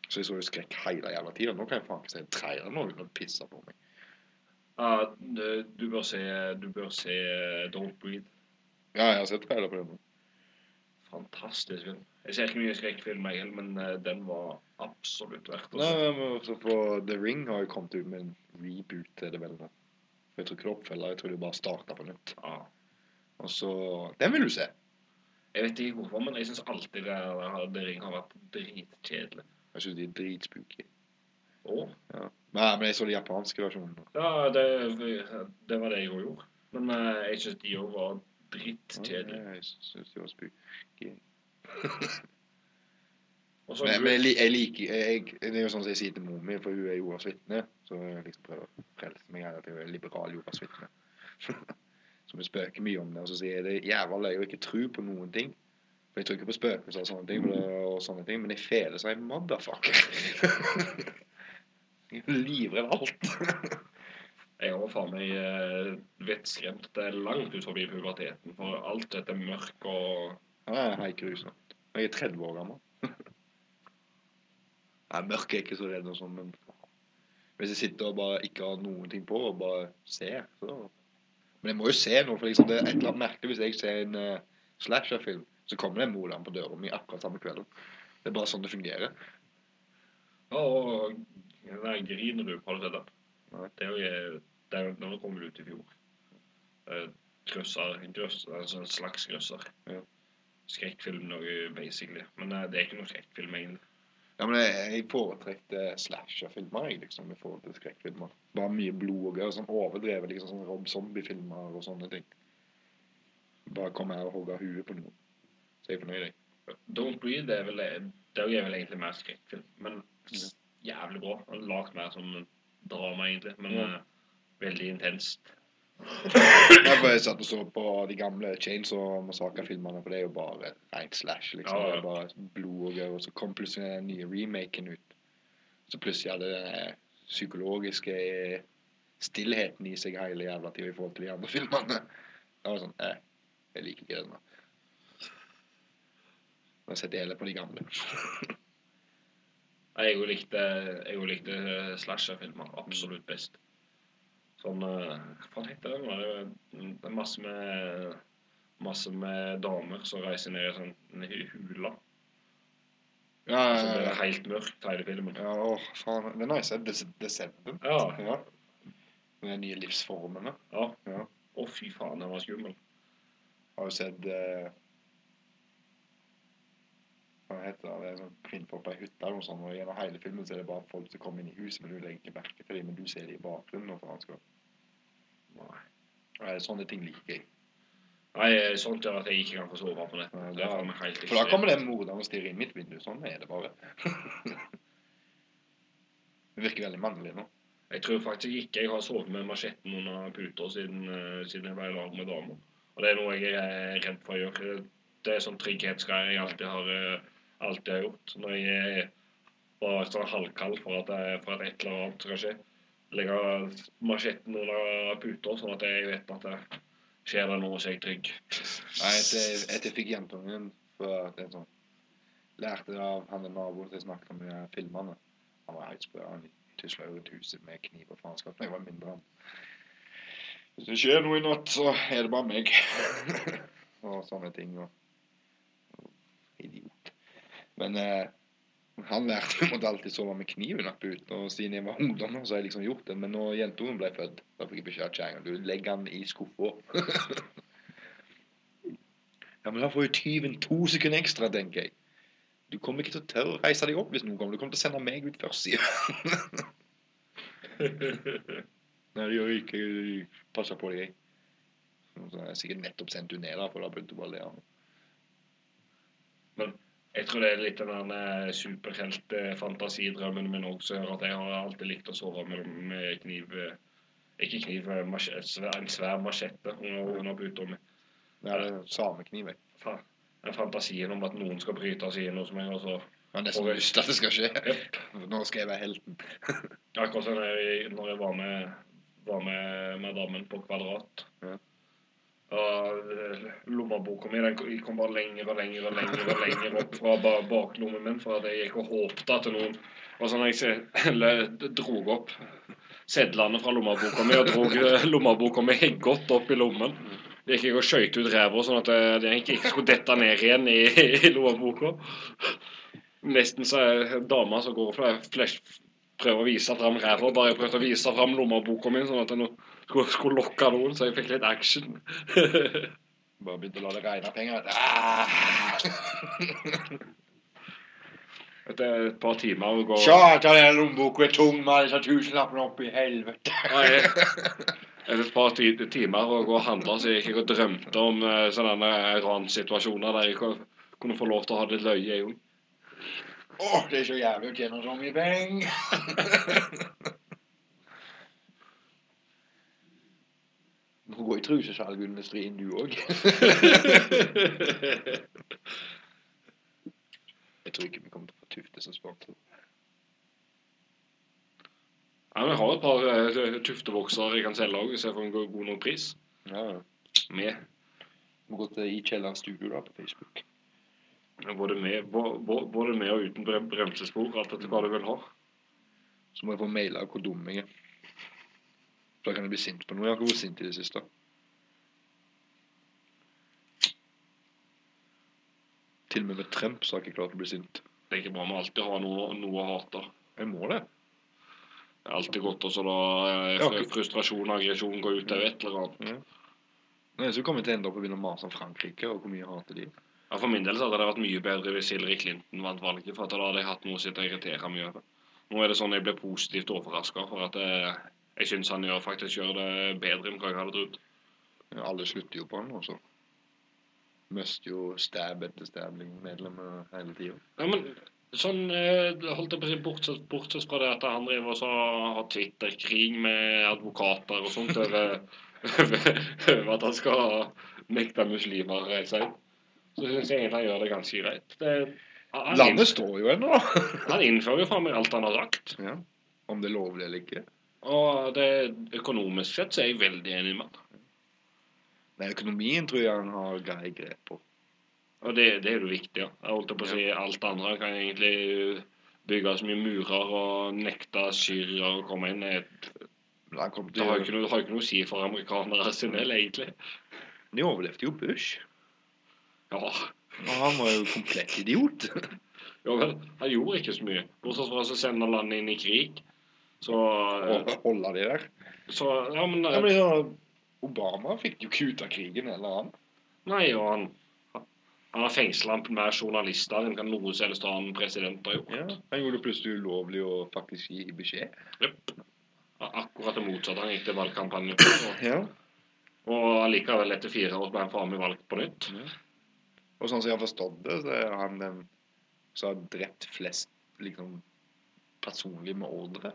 Så jeg så jo skrekk hele jævla tida. Nå kan jeg faen ikke se en trailer nå uten å pisse på meg. ja, du, bør se, du bør se eh, Don't Breathe. Ja, jeg har sett trailer på den. nå. Fantastisk film. Jeg ser ikke mye skrekkfilm, jeg heller, men eh, den var absolutt verdt å Nei, men også på The Ring har jo kommet ut med en reboot til det vel. For jeg tror ikke det er oppfølger, jeg tror de bare starta på nytt. Ja. Og så Den vil du se. Jeg vet ikke hvorfor, men jeg syns alltid det, det ring har vært dritkjedelig. Jeg syns de er dritspooky. Oh. Ja. Nei, men jeg så de japanske versjonene. Ja, det, det var det jeg òg gjorde. Men eh, jeg syns de òg var drittkjedelige. Ja, Jeg syns de var spooky. Men, men jeg, jeg liker jeg, Det er jo sånn som jeg sier til mor min, for hun er Jordas vitne. Så jeg liksom prøver å frelse meg her at jeg er liberal Jordas vitne. så vi spøker mye om det. Og så sier jeg det er jævla løye å ikke tro på noen ting. For jeg tror ikke på spøkelser og sånne ting, og sånne ting men jeg feler seg motherfucker. jeg er livredd alt. Jeg har faen meg eh, vettskremt det langt ut forbi puberteten. For alt dette mørk og Ja, Jeg er ikke grusomt. Jeg er 30 år gammel. Nei, mørk er jeg ikke så redd og sånn, men hvis jeg sitter og bare ikke har noen ting på, og bare ser, så Men jeg må jo se noe, for liksom det er et eller annet merkelig hvis jeg ser en uh, slasherfilm, så kommer det en morderen på døra mi akkurat samme kvelden. Det er bare sånn det fungerer. Ja, og der griner du på den? Nei. Det er jo det er jo- Den kom ut i fjor. Eh, Grøsser, grøsser, altså en slags grøsser. Ja. Skrekkfilm noe, basically. Men nei, det er ikke noe skrekkfilm, egentlig. Ja, men jeg, jeg foretrekte slasher-filmer jeg, liksom, i forhold til skrekkfilmer. Bare mye blod og gøy, sånn overdrevet, liksom sånn Rob Zombie-filmer og sånne ting. Bare kom her og hogge huet på noen. Så jeg er fornøyd. Don't Breathe det er vel, det er vel egentlig mer skrekkfilm, men jævlig bra. Lagt mer som drama, egentlig, men Ja. eh, veldig intenst. Jeg bare satt og så på de gamle Chainsaw Massacre-filmene, for det er jo bare rent slash, liksom. Ja, ja. Det er bare blod og gøy, og så kom plutselig den nye remaken ut. Så plutselig hadde den psykologiske stillheten i seg hele jævla tida i forhold til de andre filmene. Det var sånn eh, Jeg liker ikke den. Da. Jeg deler på de gamle. Jeg òg likte, jeg likte slasherfilmer absolutt best. Sånn eh, Hva heter det? nå? Det Det er masse med Masse med damer som reiser ned i sånn hu- hula. Ja, ja. så blir det helt mørkt hele filmen. ja å, faen. Den har jeg sett. The, The Ja. Ja. Med de nye livsformene. ja. Ja. Å, fy faen, den var skummel. Har jo sett eh, Hva heter det? Det på ei hytte eller noe sånt. Og gjennom hele filmen så er det bare folk som kommer inn i huset, men du legger ikke merke til dem, men du ser dem i bakgrunnen. Og faenskap. Nei. Nei, Sånne ting liker jeg. Nei, sånt gjør at jeg ikke kan få sove på nettet. Ja, Det er helt For da kommer det morderen og stirrer inn mitt vindu. Sånn er det bare. det virker veldig mannlig nå. Jeg tror faktisk ikke jeg har sovet med machetten under puta siden, eh, siden jeg var i lag med dama. Og det er noe jeg er redd for å gjøre. Det er sånn trygghetsgreier jeg alltid har, eh, alltid har gjort. Når jeg er bare sånn halvkald for at, jeg, for at et eller annet skal skje. Legge machetten under puta, sånn at jeg vet at det skjer det noe, så er jeg trygg. Nei, etter, etter jeg fikk jentungen for jeg sånn Lærte det av han naboen som jeg snakket om i filmene. Han var helt sprø. Han tusla rundt huset med kniv og faenskap da jeg var mindre. Hvis det skjer noe i natt, så er det bare meg. og sånne ting. Og. Men eh, han lærte jeg måtte alltid sove med kniven oppe puten. Og siden jeg var ungdom, så har jeg liksom gjort det. Men når jentungen ble født, da fikk jeg beskjed av kjerringa du legger han i skuffa. Ja, men da får jo tyven to sekunder ekstra, tenker jeg. Du kommer ikke til å tørre å reise deg opp hvis noen kommer. Du kommer til å sende meg ut først, sier. Nei, det gjør jeg ikke. Jeg passer på deg, jeg. Så har jeg sikkert nettopp sendt du ned, da, for da begynte du bare å le meg. Jeg tror det er litt den der superhelt-fantasidrømmen min òg som gjør at jeg har alltid likt å sove med, med kniv eh, Ikke kniv, eh, en svær machette under, under puta mi. Det er samekniv, jeg. Den fantasien om at noen skal bryte seg inn hos meg, og så har nesten lyst til at det skal skje. Nå skal jeg være helten. Akkurat som jeg, når jeg var med, var med madammen på Kvadrat. Ja. Og eh, lommeboka mi den kom bare lenger og lenger og lenger og lenger opp fra baklommen min, for jeg gikk og håpte at noen Og så når jeg drog opp sedlene fra lommeboka mi og dro eh, lommeboka mi godt opp i lommen, gikk jeg og skøyt ut ræva sånn at jeg den ikke skulle dette ned igjen i, i lommeboka. Nesten så er dama som går flash prøver å vise fram ræva. Bare jeg prøvde å vise fram lommeboka mi, sånn at jeg nå skulle, skulle lokke noen, så jeg fikk litt action. Bare begynte å la det regne penger. Ah! Etter et par timer å gå Satan, den lommeboka er tung med disse tusenlappene opp i helvete. Nei, Etter et par timer å gå og handle, så gikk jeg og drømte om eh, sånne eh, ransituasjoner der jeg kunne få lov til å ha litt løye, jeg òg. Åh, det er så jævlig å tjene så mye penger. Nå går i trusesalgindustrien du òg. Jeg tror ikke vi kommer til å få Tufte som sponsor. Ja, vi har et par uh, tuftevoksere jeg kan selge òg, hvis jeg får en god, nok pris. Ja, Med. Du Må gå til I Kjelleren Studio da på Facebook. Både med, bo- både med og uten brem bremsespor, alt etter hva du vil ha. Så må jeg få maila hvor dum jeg er. Da kan jeg bli sint på noe. Jeg har ikke vært sint i det siste. Til og med med Trump så har jeg ikke klart å bli sint. Det er ikke bra med alltid ha noe, noe å hate. Jeg må det. Det er alltid godt å så la eh, Ja, frustrasjon og aggresjon gå ut over et eller annet. Nei, så kommer vi til å ende opp og begynne å mase om Frankrike og hvor mye jeg hater de. Ja, For min del så hadde det vært mye bedre hvis Hillary Clinton vant valget, for da hadde jeg hatt noe å sitte og irritere mye over. Nå er det sånn jeg ble positivt overraska, for at eh, jeg syns han gjør, faktisk gjør det bedre enn hva jeg hadde trodd. Alle slutter jo på han også. Mister jo stab etter stab-medlemmer hele tida. Ja, men sånn eh, holdt jeg på å si, bortsett, bortsett fra det at han driver og har Twitter-krig med advokater og sånt over, over, over at han skal nekte muslimer å reise inn, så syns jeg egentlig han gjør det ganske greit. Det, Landet står jo ennå, han innfører jo faen meg alt han har sagt. Ja. Om det er lovlig eller ikke. Og det, økonomisk sett så er jeg veldig enig med han. Men økonomien tror jeg han har greie grep på. Og det, det er jo viktig, ja. Jeg holdt på å si alt andre kan egentlig bygge så mye murer og nekte syrere å komme inn. Det har jo ikke, noe- noe å si for amerikanere sin del, egentlig. De overlevde jo Bush. Ja, Og han var jo komplett idiot. ja vel. Han gjorde ikke så mye. Bortsett fra å sende landet inn i krig. Så, Holder holde de der. så Ja, men, Ja, men ja, Obama fikk jo ikke ut av krigen eller han. Nei, og han han har fengsla mer journalister enn noen som helst annen president har gjort. Ja. Han gjorde det plutselig ulovlig å faktisk gi beskjed. Yep. Akkurat det motsatte. Han gikk til valgkampanje på. Og, Ja. og likevel etter fire år, ble han faen meg valgt på nytt. Og sånn som jeg har forstått det, så er han den som har drept flest liksom personlig med ordre.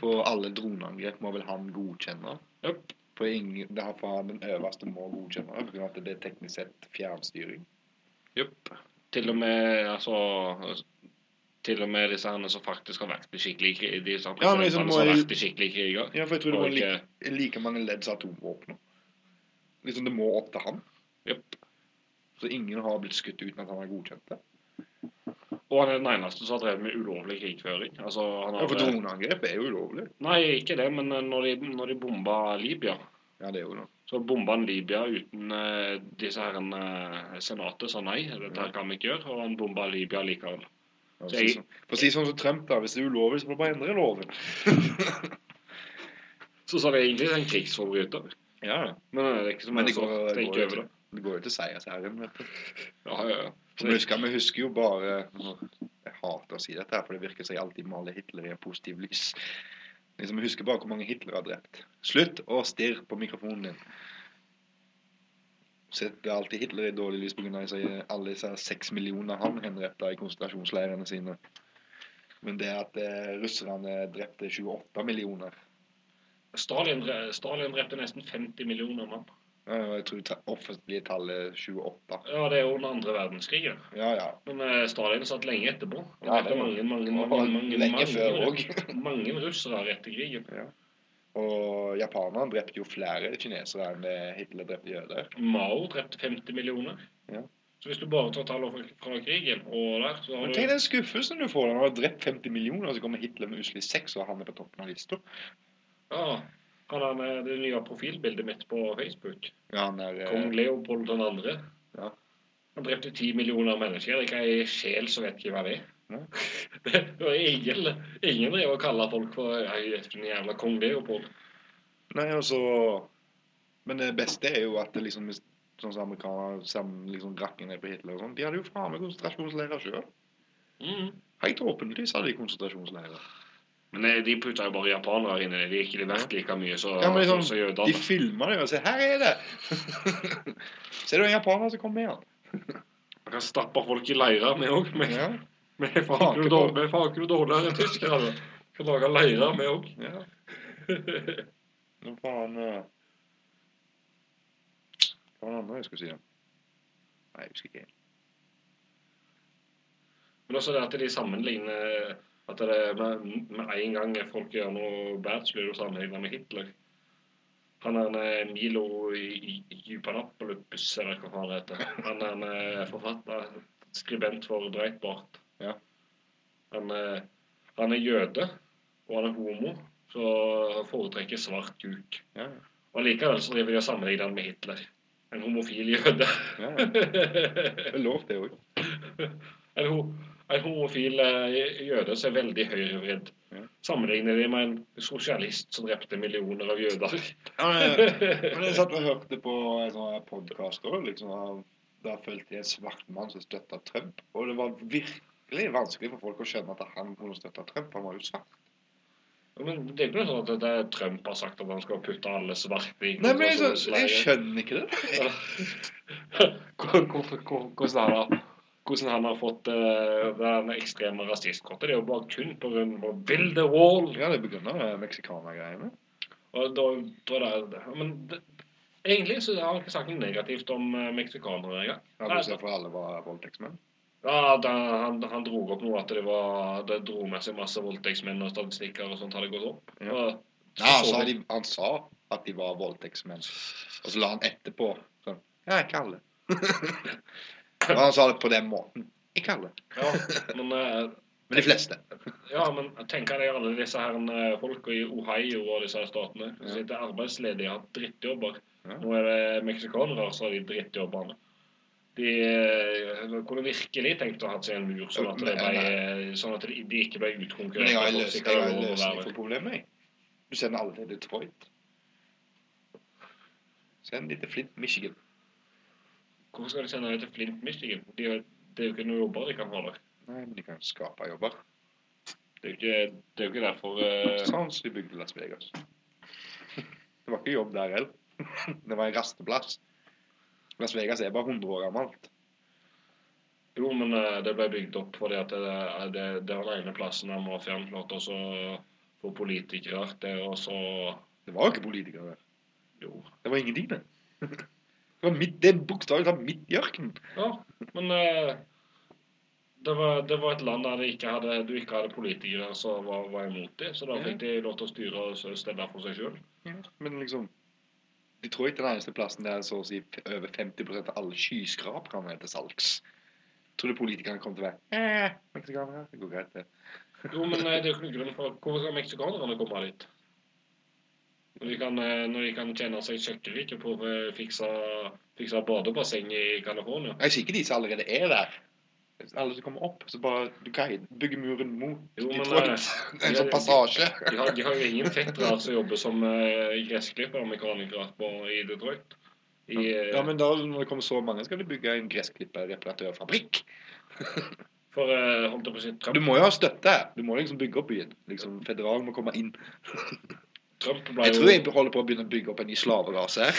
På alle droneangrep må vel han godkjenne. Yep. På ingen, det er for han den øverste må godkjenne av at det er teknisk sett fjernstyring. Jupp. Til og med altså Til og med disse som faktisk har vært i skikkelig krig. Disse Ja, men liksom som har vært i skikkelig kriger. Ja, for jeg tror det var like, like mange ledd som atomvåpen. Liksom det må opp til han. Yep. Så ingen har blitt skutt uten at han har godkjent det. Og han er den eneste som har drevet med ulovlig krigføring. Altså, han Ja, for droneangrep er jo ulovlig. Nei, ikke det, men eh, når de, når de bomba Libya Ja, det er jo det. Så bomba han Libya uten uh, disse herrene Senatet sa nei, dette her kan vi ikke gjøre. Og han bomba Libya likevel. Ja, Så si jeg- sånn- si sånn som Trump, da. Hvis det er ulovlig, så må du bare endre loven. Så sa det egentlig en krigsforbryter. Ja. Men eh, det er ikke så Men det går, det går, jo over til, det. det går jo til seiersherren, vet du. Ja, ja, ja. Vi husker, vi husker jo bare Jeg hater å si dette, her, for det virker som jeg alltid maler Hitler i en positiv lys. Liksom, Vi husker bare hvor mange Hitler har drept. Slutt å stirre på mikrofonen din. Setter alltid Hitler i dårlig lys pga. alle disse seks millioner han henretta i konsentrasjonsleirene sine. Men det at eh, russerne drepte 28 millioner Stalin, Stalin drepte nesten 50 millioner mann. Jeg tror det offentlige tallet er 28. Ja, det er jo den andre verdenskrigen. Ja, ja. Men eh, Stalin satt lenge etterpå. Han Ja, det var- mange, mange, mange, mange, lenge mange, før mange, mange russere etter krigen. Ja. Og japanerne drepte jo flere kinesere enn Hitler drepte jøder. Mao drepte 50 millioner. Ja. Så hvis du bare tar tallene fra, krigen og der, så har Men du Tenk den skuffelsen du får når du har drept 50 millioner, og så kommer Hitler med uslig seks, og han er på toppen av lista. Ja, han har med det nye profilbildet mitt på Facebook. Ja, han er Kong eh, Leopold den andre. Ja. Han drepte ti millioner mennesker. Det er ikke ei sjel som vet ikke hva det er. Nei. Det var ingen, ingen drev og kalte folk for «Ei, den jævla kong Leopold. Nei, altså Men det beste er jo at det liksom Sånn som amerikanere sammen liksom rakker ned på Hitler og sånn. De hadde jo faen meg konsentrasjonsleirer sjøl. Mm. Helt åpenlyst hadde de konsentrasjonsleirer. Men eh, de putta jo bare japanere inn i det. De er ikke verdt like mye så, Ja, liksom, så De jødene. filma det og sa 'Her er det!' Ser du en japaner som kommer med han? Man kan stappe folk i leirer, vi òg. Vi Ja. faen ikke noe dårligere enn tyskere. Vi Kan lage leirer, vi òg. ja. Nå faen eh, Hva var det andre jeg skulle si? Nei, jeg husker ikke. Men også det at de sammenligner At det er med, med en gang folk gjør noe bad, så blir det sammenlignet med Hitler. Han er en Milo Jupanopoulos, eller hva faen det heter. Han er en forfatter, skribent for Breitbart. Ja. Han, eh, han er jøde, og han er homo, så han foretrekker svart kuk. Ja, Og likevel så driver de og sammenligner han med Hitler. En homofil jøde. ja. ja. Det er lov, det òg. En, ho en homofil eh, jøde som er veldig høyrevridd. Ja. Sammenligner de med en sosialist som drepte millioner av jøder. Ja, men, jeg satt og hørte på en sånn podkast liksom, av- da fulgte jeg en svart mann som støtta Trump. Og det var virkelig vanskelig for folk å skjønne at han kunne støtte Trump. Han var jo svart. Ja, Men det er ikke noe sånn at det er Trump har sagt at han skal putte alle svarte i Nei, men jeg, jeg skjønner ikke det. Hvor- hvor- hvor- Hvordan er har, hvordan han har fått uh, den ekstreme rasistkortet. Det er jo bare kun av Build the wall. Ja, det begynner meksikanergreiene. Og da, da er det, men det, egentlig så har han ikke sagt noe negativt om uh, meksikanere engang. Ja, Bortsett fra alle var voldtektsmenn. Ja, da, han, han dro opp noe at det var Det dro med seg masse voldtektsmenn og statistikker og sånt hadde gått opp. Ja. Og, Ja, så sa, vi- de, han sa at de var voldtektsmenn. Og så la han etterpå sånn Ja, ikke alle. Og han sa det på den måten. Ikke alle. Ja, men, eh, Men de fleste. ja, men tenk deg alle disse her eh, folka i Ohio og disse her statene som Ja. sitter arbeidsledige og har drittjobber. Ja. Nå er det meksikanere som har de drittjobbene. De eh, kunne virkelig tenkt å ha seg en mur, sånn at, det ble, sånn at de de ikke ble Men utkonkurrert. jeg har en løsning, jeg har en løsning for problemet. jeg. Du sender alle til Detroit. Send de til Flint, Michigan. Hvorfor skal de sende deg til Flint, Michigan? De, har- det er jo ikke noen jobber de kan ha der. Nei, men de kan skape jobber. Det er jo ikke, det er jo ikke derfor uh... Sans som de bygde Las Vegas. Det var ikke jobb der heller. Det var en rasteplass. Las Vegas er bare 100 år gammelt. Jo, men eh, det ble bygd opp fordi at det, det, det var den ene plassen der mafiaen klarte å få politikere der, og så Det var jo ikke politikere der. Jo. Det var ingen dine. Det midt, det er bokstavelig talt midt i ørkenen. Ja, men eh, det, var, det var et land der ikke hadde, du ikke hadde politikere som var, var imot det, så da Ja. fikk de lov til å styre og stelle for seg sjøl. Men liksom De tror ikke den eneste plassen der så å si over 50% av alle skyskraperne er til salgs. Tror du politikerne kommer til å være eh, meksikanere? Det går greit, det. Jo, men nei, det er jo ikke noen grunn for Hvorfor skal meksikanerne komme dit? Når de kan, eh, når de kan tjene seg søkkrike på å eh, fikse, fikse badebasseng i California. Jeg sier ikke de som allerede er der. Alle som kommer opp. Så bare du kan bygge muren mot Jo, men, Detroit. eh, en sånn passasje. De har, de har jo ingen fettere som jobber som uh, og mekanikere i Detroit. I, Ja, men da når det kommer så mange, skal de bygge en gressklipperreparatørfabrikk. For uh, holdt jeg på å si Du må jo ha støtte. Du må liksom bygge opp byen. Liksom, Federalen må komme inn. Trump ble Jeg tror jeg holder på å begynne å bygge opp en ny slaverase her.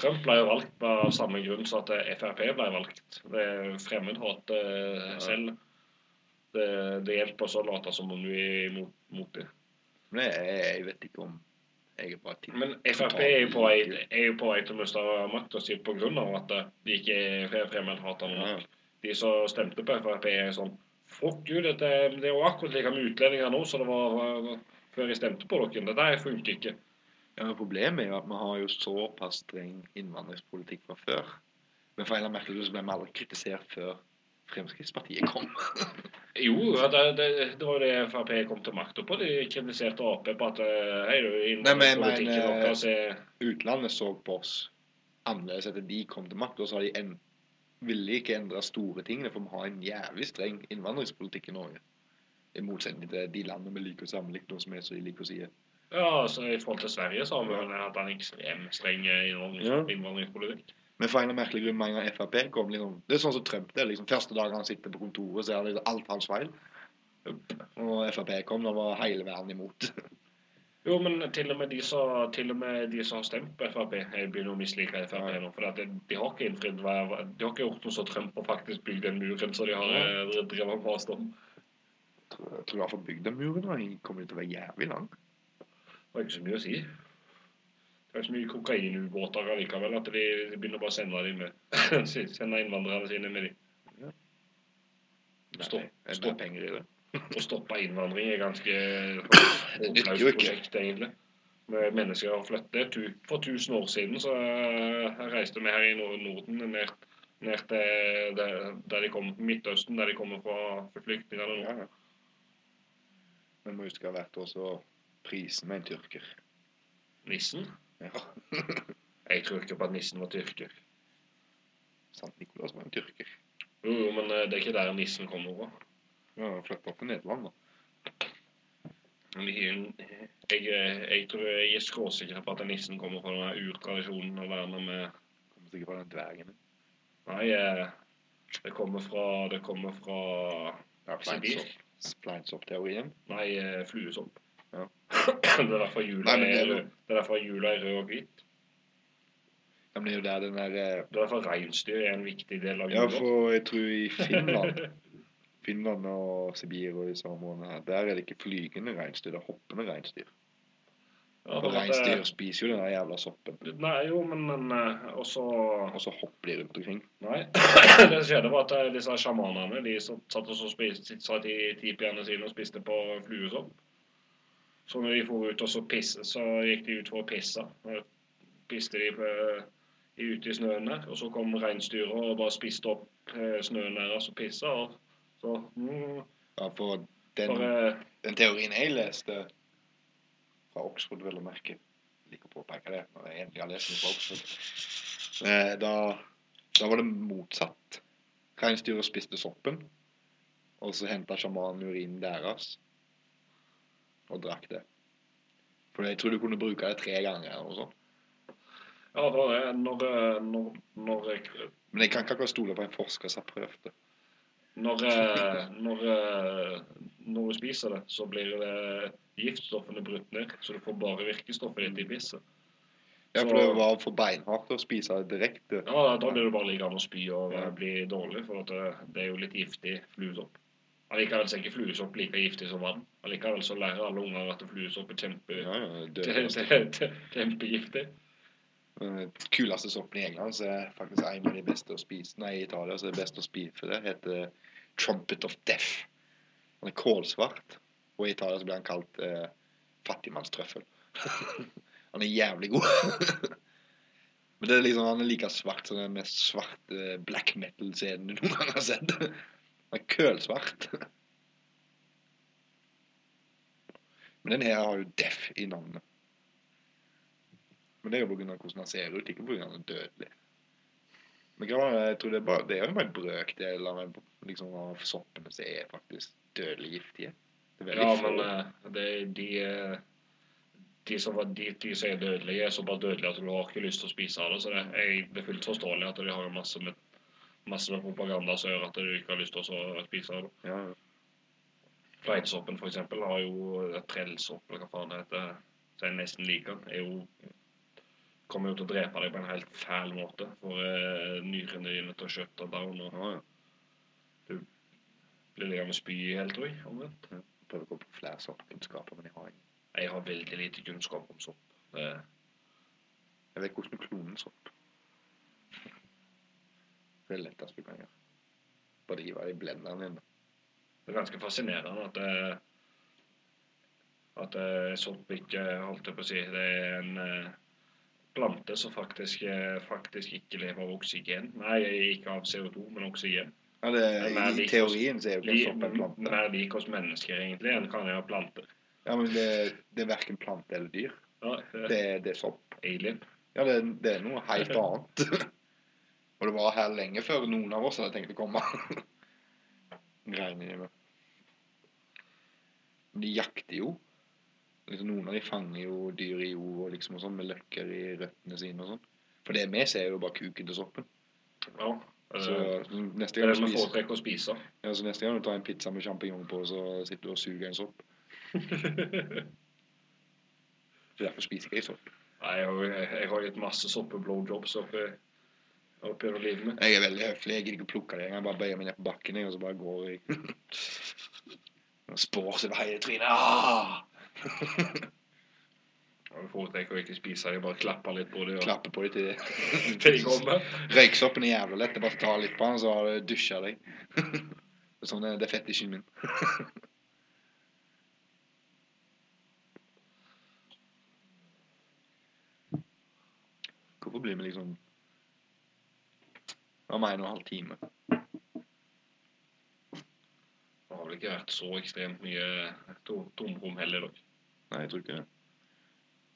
Trump ble jo valgt av samme grunn som at Frp ble valgt. Det er fremmedhat eh, selv. Det, det hjelper også å late som om du er imot mot det. Men jeg, jeg vet ikke om. Men Frp er jo på vei, til å miste makta si pga. at de ikke er fre- fremmedhatende nok. De som stemte på Frp, er sånn Fuck you, dette, det er jo akkurat like med utlendinger nå som det var før jeg stemte på dere. Det der funker ikke. Ja, men Problemet er jo at vi har jo såpass streng innvandringspolitikk fra før. Men for en eller annen så ble vi aldri kritisert før Fremskrittspartiet kom. Jo, det, det, det var jo det Frp kom til makta på. De kritiserte Ap på at eh, hei, du, innvandringspolitikken deres er Utlandet så på oss annerledes etter de kom til makt, og så har de en, ville ikke endre store tingene, for vi har en jævlig streng innvandringspolitikk i Norge. I motsetning til de landene vi liker å sammenligne oss med, som de liker å si. Ja, altså I forhold til Sverige så har vi vel hatt en ekstremt streng eh, Ja. innvandringspolitikk. Men for en merkelig grunn, mange av Frp kom liksom Det er sånn som Trump. det er liksom Første dagen han sitter på kontoret, så er det liksom alt hans feil. Og Frp kom, da var hele verden imot. Jo, men til og med de som, med de som har stemt på Frp, jeg begynner å mislike Frp Ja. nå. For de, de har ikke innfridd De har ikke gjort noe så Trump har faktisk bygd den muren som de har Ja. eh, drevet og oss om. Jeg tror i hvert fall bygdemuren da, den kommer til å være jævlig lang. Det er ikke så mye å si. Det er så mye kokainubåter allikevel at de, de begynner bare å sende, de med, sende innvandrerne sine med dem. Stopp, det står stopp. mer penger i det. Å stoppe innvandring er ganske Det nytter jo ikke. prosjekt, egentlig. Med mennesker har flyttet. For 1000 år siden så eh, reiste vi her i Norden ned, ned til der, de kom, Midtøsten, der de kommer fra flyktningene nå. Ja, ja. Men huske husker hvert år så prisen med en tyrker. Nissen? Ja. Jeg tror ikke på at nissen var tyrker. Sant Nikolaus var en tyrker. Jo, jo, men eh, det er ikke der nissen kommer fra. Ja, flytta til Nederland da. Jeg, jeg, tror jeg er skråsikker på at nissen kommer fra den urtradisjonen og verner med Kommer sikkert fra den dvergen. Nei, eh, det kommer fra Det kommer fra Ja, Sibir. Fleinsopp-teorien. Nei, eh, fluesopp. Ja. det er derfor jula Nei, er er rød. Det er derfor jula er rød og hvit. Ja, men det er jo der den der eh, Det er derfor reinsdyr er en viktig del av jula. Ja, for jeg tror i Finland Finland og Sibir og disse områdene her, der er det ikke flygende reinsdyr, det er hoppende reinsdyr. Ja, For reinsdyr eh, spiser jo den jævla soppen, Nei, jo, men, men eh, også og så hopper de rundt omkring. Nei. det som skjedde, var at eh, disse sjamanene de satt og spiste, satt i tipene sine og spiste på fluesopp. Så når de for ut og så pisse, så gikk de ut for å pisse. Piste de på, ute i snøen der, og så kom reinsdyret og bare spiste opp eh, snøen deres og pissa. Og så Ja, for den, bare den teorien jeg leste fra Oxford, vil jeg merke Jeg liker å påpeke det når jeg egentlig har lest noe fra Oxford. Eh, da, da var det motsatt. Reinsdyret spiste soppen, og så henta sjamanen urinen deres og drakk det. For jeg tror du kunne bruke det tre ganger eller noe sånt. Ja, da er når, når, når, jeg Men jeg kan ikke akkurat stole på en forsker som har prøvd det. Når, eh, når, eh, når du spiser det, så blir det giftstoffene brutt ned. Så du får bare virkestoffet ditt i pisset. Ja, for det var for beinhardt å spise det direkte. Ja, da blir du bare liggende og spy og Ja. eh, bli dårlig, for det, er jo litt giftig fluesopp. Allikevel er ikke fluesopp like giftig som vann. Allikevel så lærer alle unger at fluesopp er kjempe, Ja, ja, kjempegiftig. Den kuleste soppen i England så er faktisk en av de beste å spise Nei, i Italia så er det best å spise for det. heter Trumpet of Death. Han er kålsvart. Og i Italia så blir han kalt eh, fattigmannstrøffel. han er jævlig god. Men det er liksom, han er like svart som den mest svarte black metal-scenen du noen gang har sett. Han er kølsvart. Men den her har jo Death i navnet. Men det er jo pga. hvordan han ser ut, ikke pga. han er dødelig. Men jeg tror det er bare, det er jo bare en brøkdel av, liksom, av soppene som er faktisk dødelig giftige. Er Ja, men det det, de, eh, de, som var, de, de som er dødelige, er så bare dødelige at du har ikke lyst til å spise av det. Så det er, det er fullt forståelig at de har masse med, masse med propaganda som gjør at du ikke har lyst til å spise av det. ja, ja. Fleinsoppen for eksempel har jo eh, trellsopp, eller hva faen det heter, som jeg nesten liker. Er jo, kommer jo til å drepe deg på en helt fæl måte. For eh, nyrene dine til å skjøtte down og ja, ja. blir liggende og spy i helt, tror jeg. Omvendt. Prøver å gå på flere soppkunnskaper, men jeg har ingen. Jeg har veldig lite kunnskap om sopp. Det, Jeg vet hvordan du kloner sopp. Det er det letteste du kan gjøre. Bare hive det i blenderen din. det er ganske fascinerende at det, at eh, sopp ikke holdt jeg på å si, det er en eh, plante som faktisk, eh, faktisk ikke lever av oksygen. Nei, ikke av CO2, men oksygen. Ja, det, I lik teorien så er jo ikke en sopp en plante. mer lik oss mennesker, egentlig, enn kan være planter. Ja, men det, det er verken plante eller dyr. Ja, det, Det, det er sopp. alien. Ja, det, det er noe helt annet. Og det var her lenge før noen av oss hadde tenkt å komme. Greiene. Men De jakter jo. Liksom, noen av de fanger jo dyr i jord og liksom og sånn, med løkker i røttene sine og sånn. For det vi ser, er jo bare kuken til soppen. Ja. eh, Så neste det gang er du det vi foretrekker å spise. ja, så neste gang du tar en pizza med sjampinjong på, så sitter du og suger en sopp. Så derfor spiser jeg ikke sopp. Nei, jeg har, gitt masse soppeblowjobs oppi, oppi gjennom livet mitt. Jeg er veldig høflig. Jeg gidder ikke å plukke det. engang. Jeg bare bøyer meg ned på bakken jeg, og så bare går jeg. Spår seg i trynet. Ah! Jeg foretrekker å ikke spise dem, bare klappe litt på dem. og- Klapper på dem til til de kommer. Røyksoppen er jævla lett. Det er bare å ta litt på den, så har du dusja deg. Det Sånn er det fetisjen min. Hvorfor blir vi liksom Det var en og en halv time. Det har vel ikke vært så ekstremt mye to- tomrom heller i dag. Nei, jeg tror ikke det.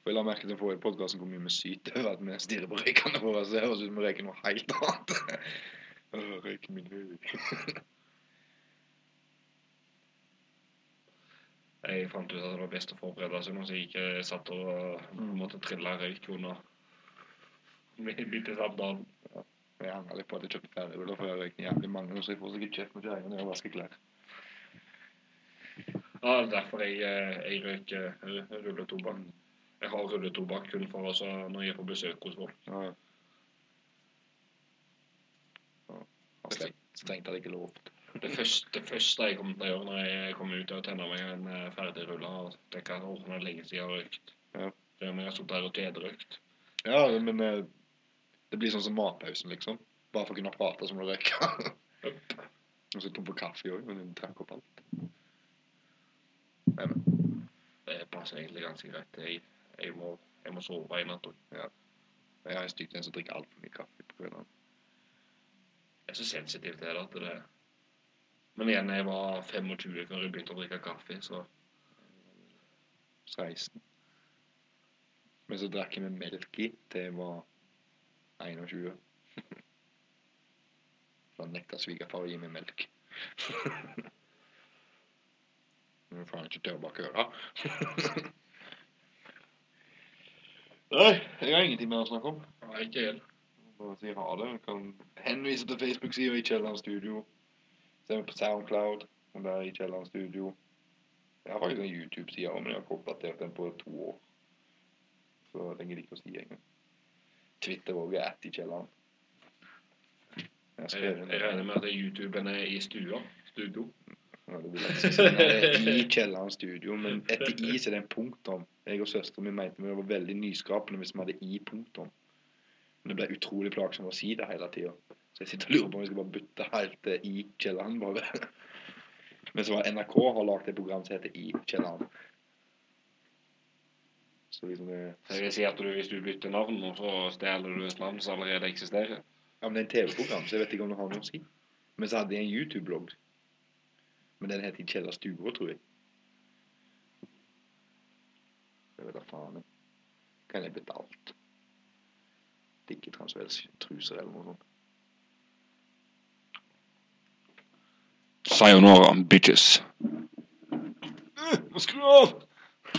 For jeg la merke til i forrige podkast hvor mye vi syter over at vi stirrer på røykene våre. Så det høres ut som vi røyker noe helt annet. Røyk min høy. Jeg fant ut at det var best å forberede seg nå, så jeg ikke satt og Mm. måtte trille røyk under, Midt i samtalen. Jeg angrer litt på at jeg kjøpte ferdigruller, for jeg har røykt jævlig mange, så jeg får sikkert kjeft med kjerringa når jeg vasker klær. Ja, det er derfor jeg, eh, jeg røyker eh, rulletobakk. Jeg har rulletobakk kun for også når jeg er på besøk hos folk. Ja, ja. Strengt, strengt tatt ikke lov. Det første, det første jeg kommer til å gjøre når jeg kommer ut, er å tenne meg en eh, ferdig rulle og tenke at åh, er lenge siden jeg har røykt. Ja. Det når jeg har sittet her og kjederøykt. Ja, men det blir sånn som matpausen, liksom. Bare for å kunne prate som du røyker. Og så tom på kaffe òg, men du trekker opp alt. Men Det passer egentlig ganske greit. Jeg, jeg, må, jeg må sove i natt òg. jeg er en stygg en som drikker altfor mye kaffe på kveldene. Jeg er så sensitiv til det at det Men igjen, jeg var 25 før jeg begynte å drikke kaffe, så 16. Men så drakk jeg med melk i til jeg var 21. Så han nekta svigerfar å gi meg melk. Men faen ikke tørre bak øra. Nei, jeg har ingenting mer å snakke om. Nei, ikke helt. Bare si ha det. Jeg kan henvise til Facebook-sida i Kielland Studio. Se meg på Soundcloud. Og der i Kielland Studio. Jeg har faktisk en YouTube-side men jeg har ikke oppdatert den på to år. Så jeg gidder ikke å si engang. Twitter òg er at i Kielland. Jeg Jeg, regner med at YouTuben er i stua. Studio. Sånn er i kjelleren Studio, men etter i så er det en punktum. Jeg og søsteren min mente vi var veldig nyskapende hvis vi hadde i punktum. Men det ble utrolig plagsomt å si det hele tida. Så jeg sitter og lurer på om vi skal bare bytte helt til i kjelleren, bare. Men så var NRK har lagd et program som heter I kjelleren. Så liksom det jeg vil si at du, hvis du bytter navn, så stjeler du et navn som allerede eksisterer Ja, men det er en TV-program, så jeg vet ikke om det har noe å si. Men så hadde jeg en YouTube-blogg. Men den heter Kjella Stugo, tror jeg. Jeg vet da faen. Kan jeg bytte alt? Ikke transvelstruser eller noe sånt. Sayonara, bitches. Skru av!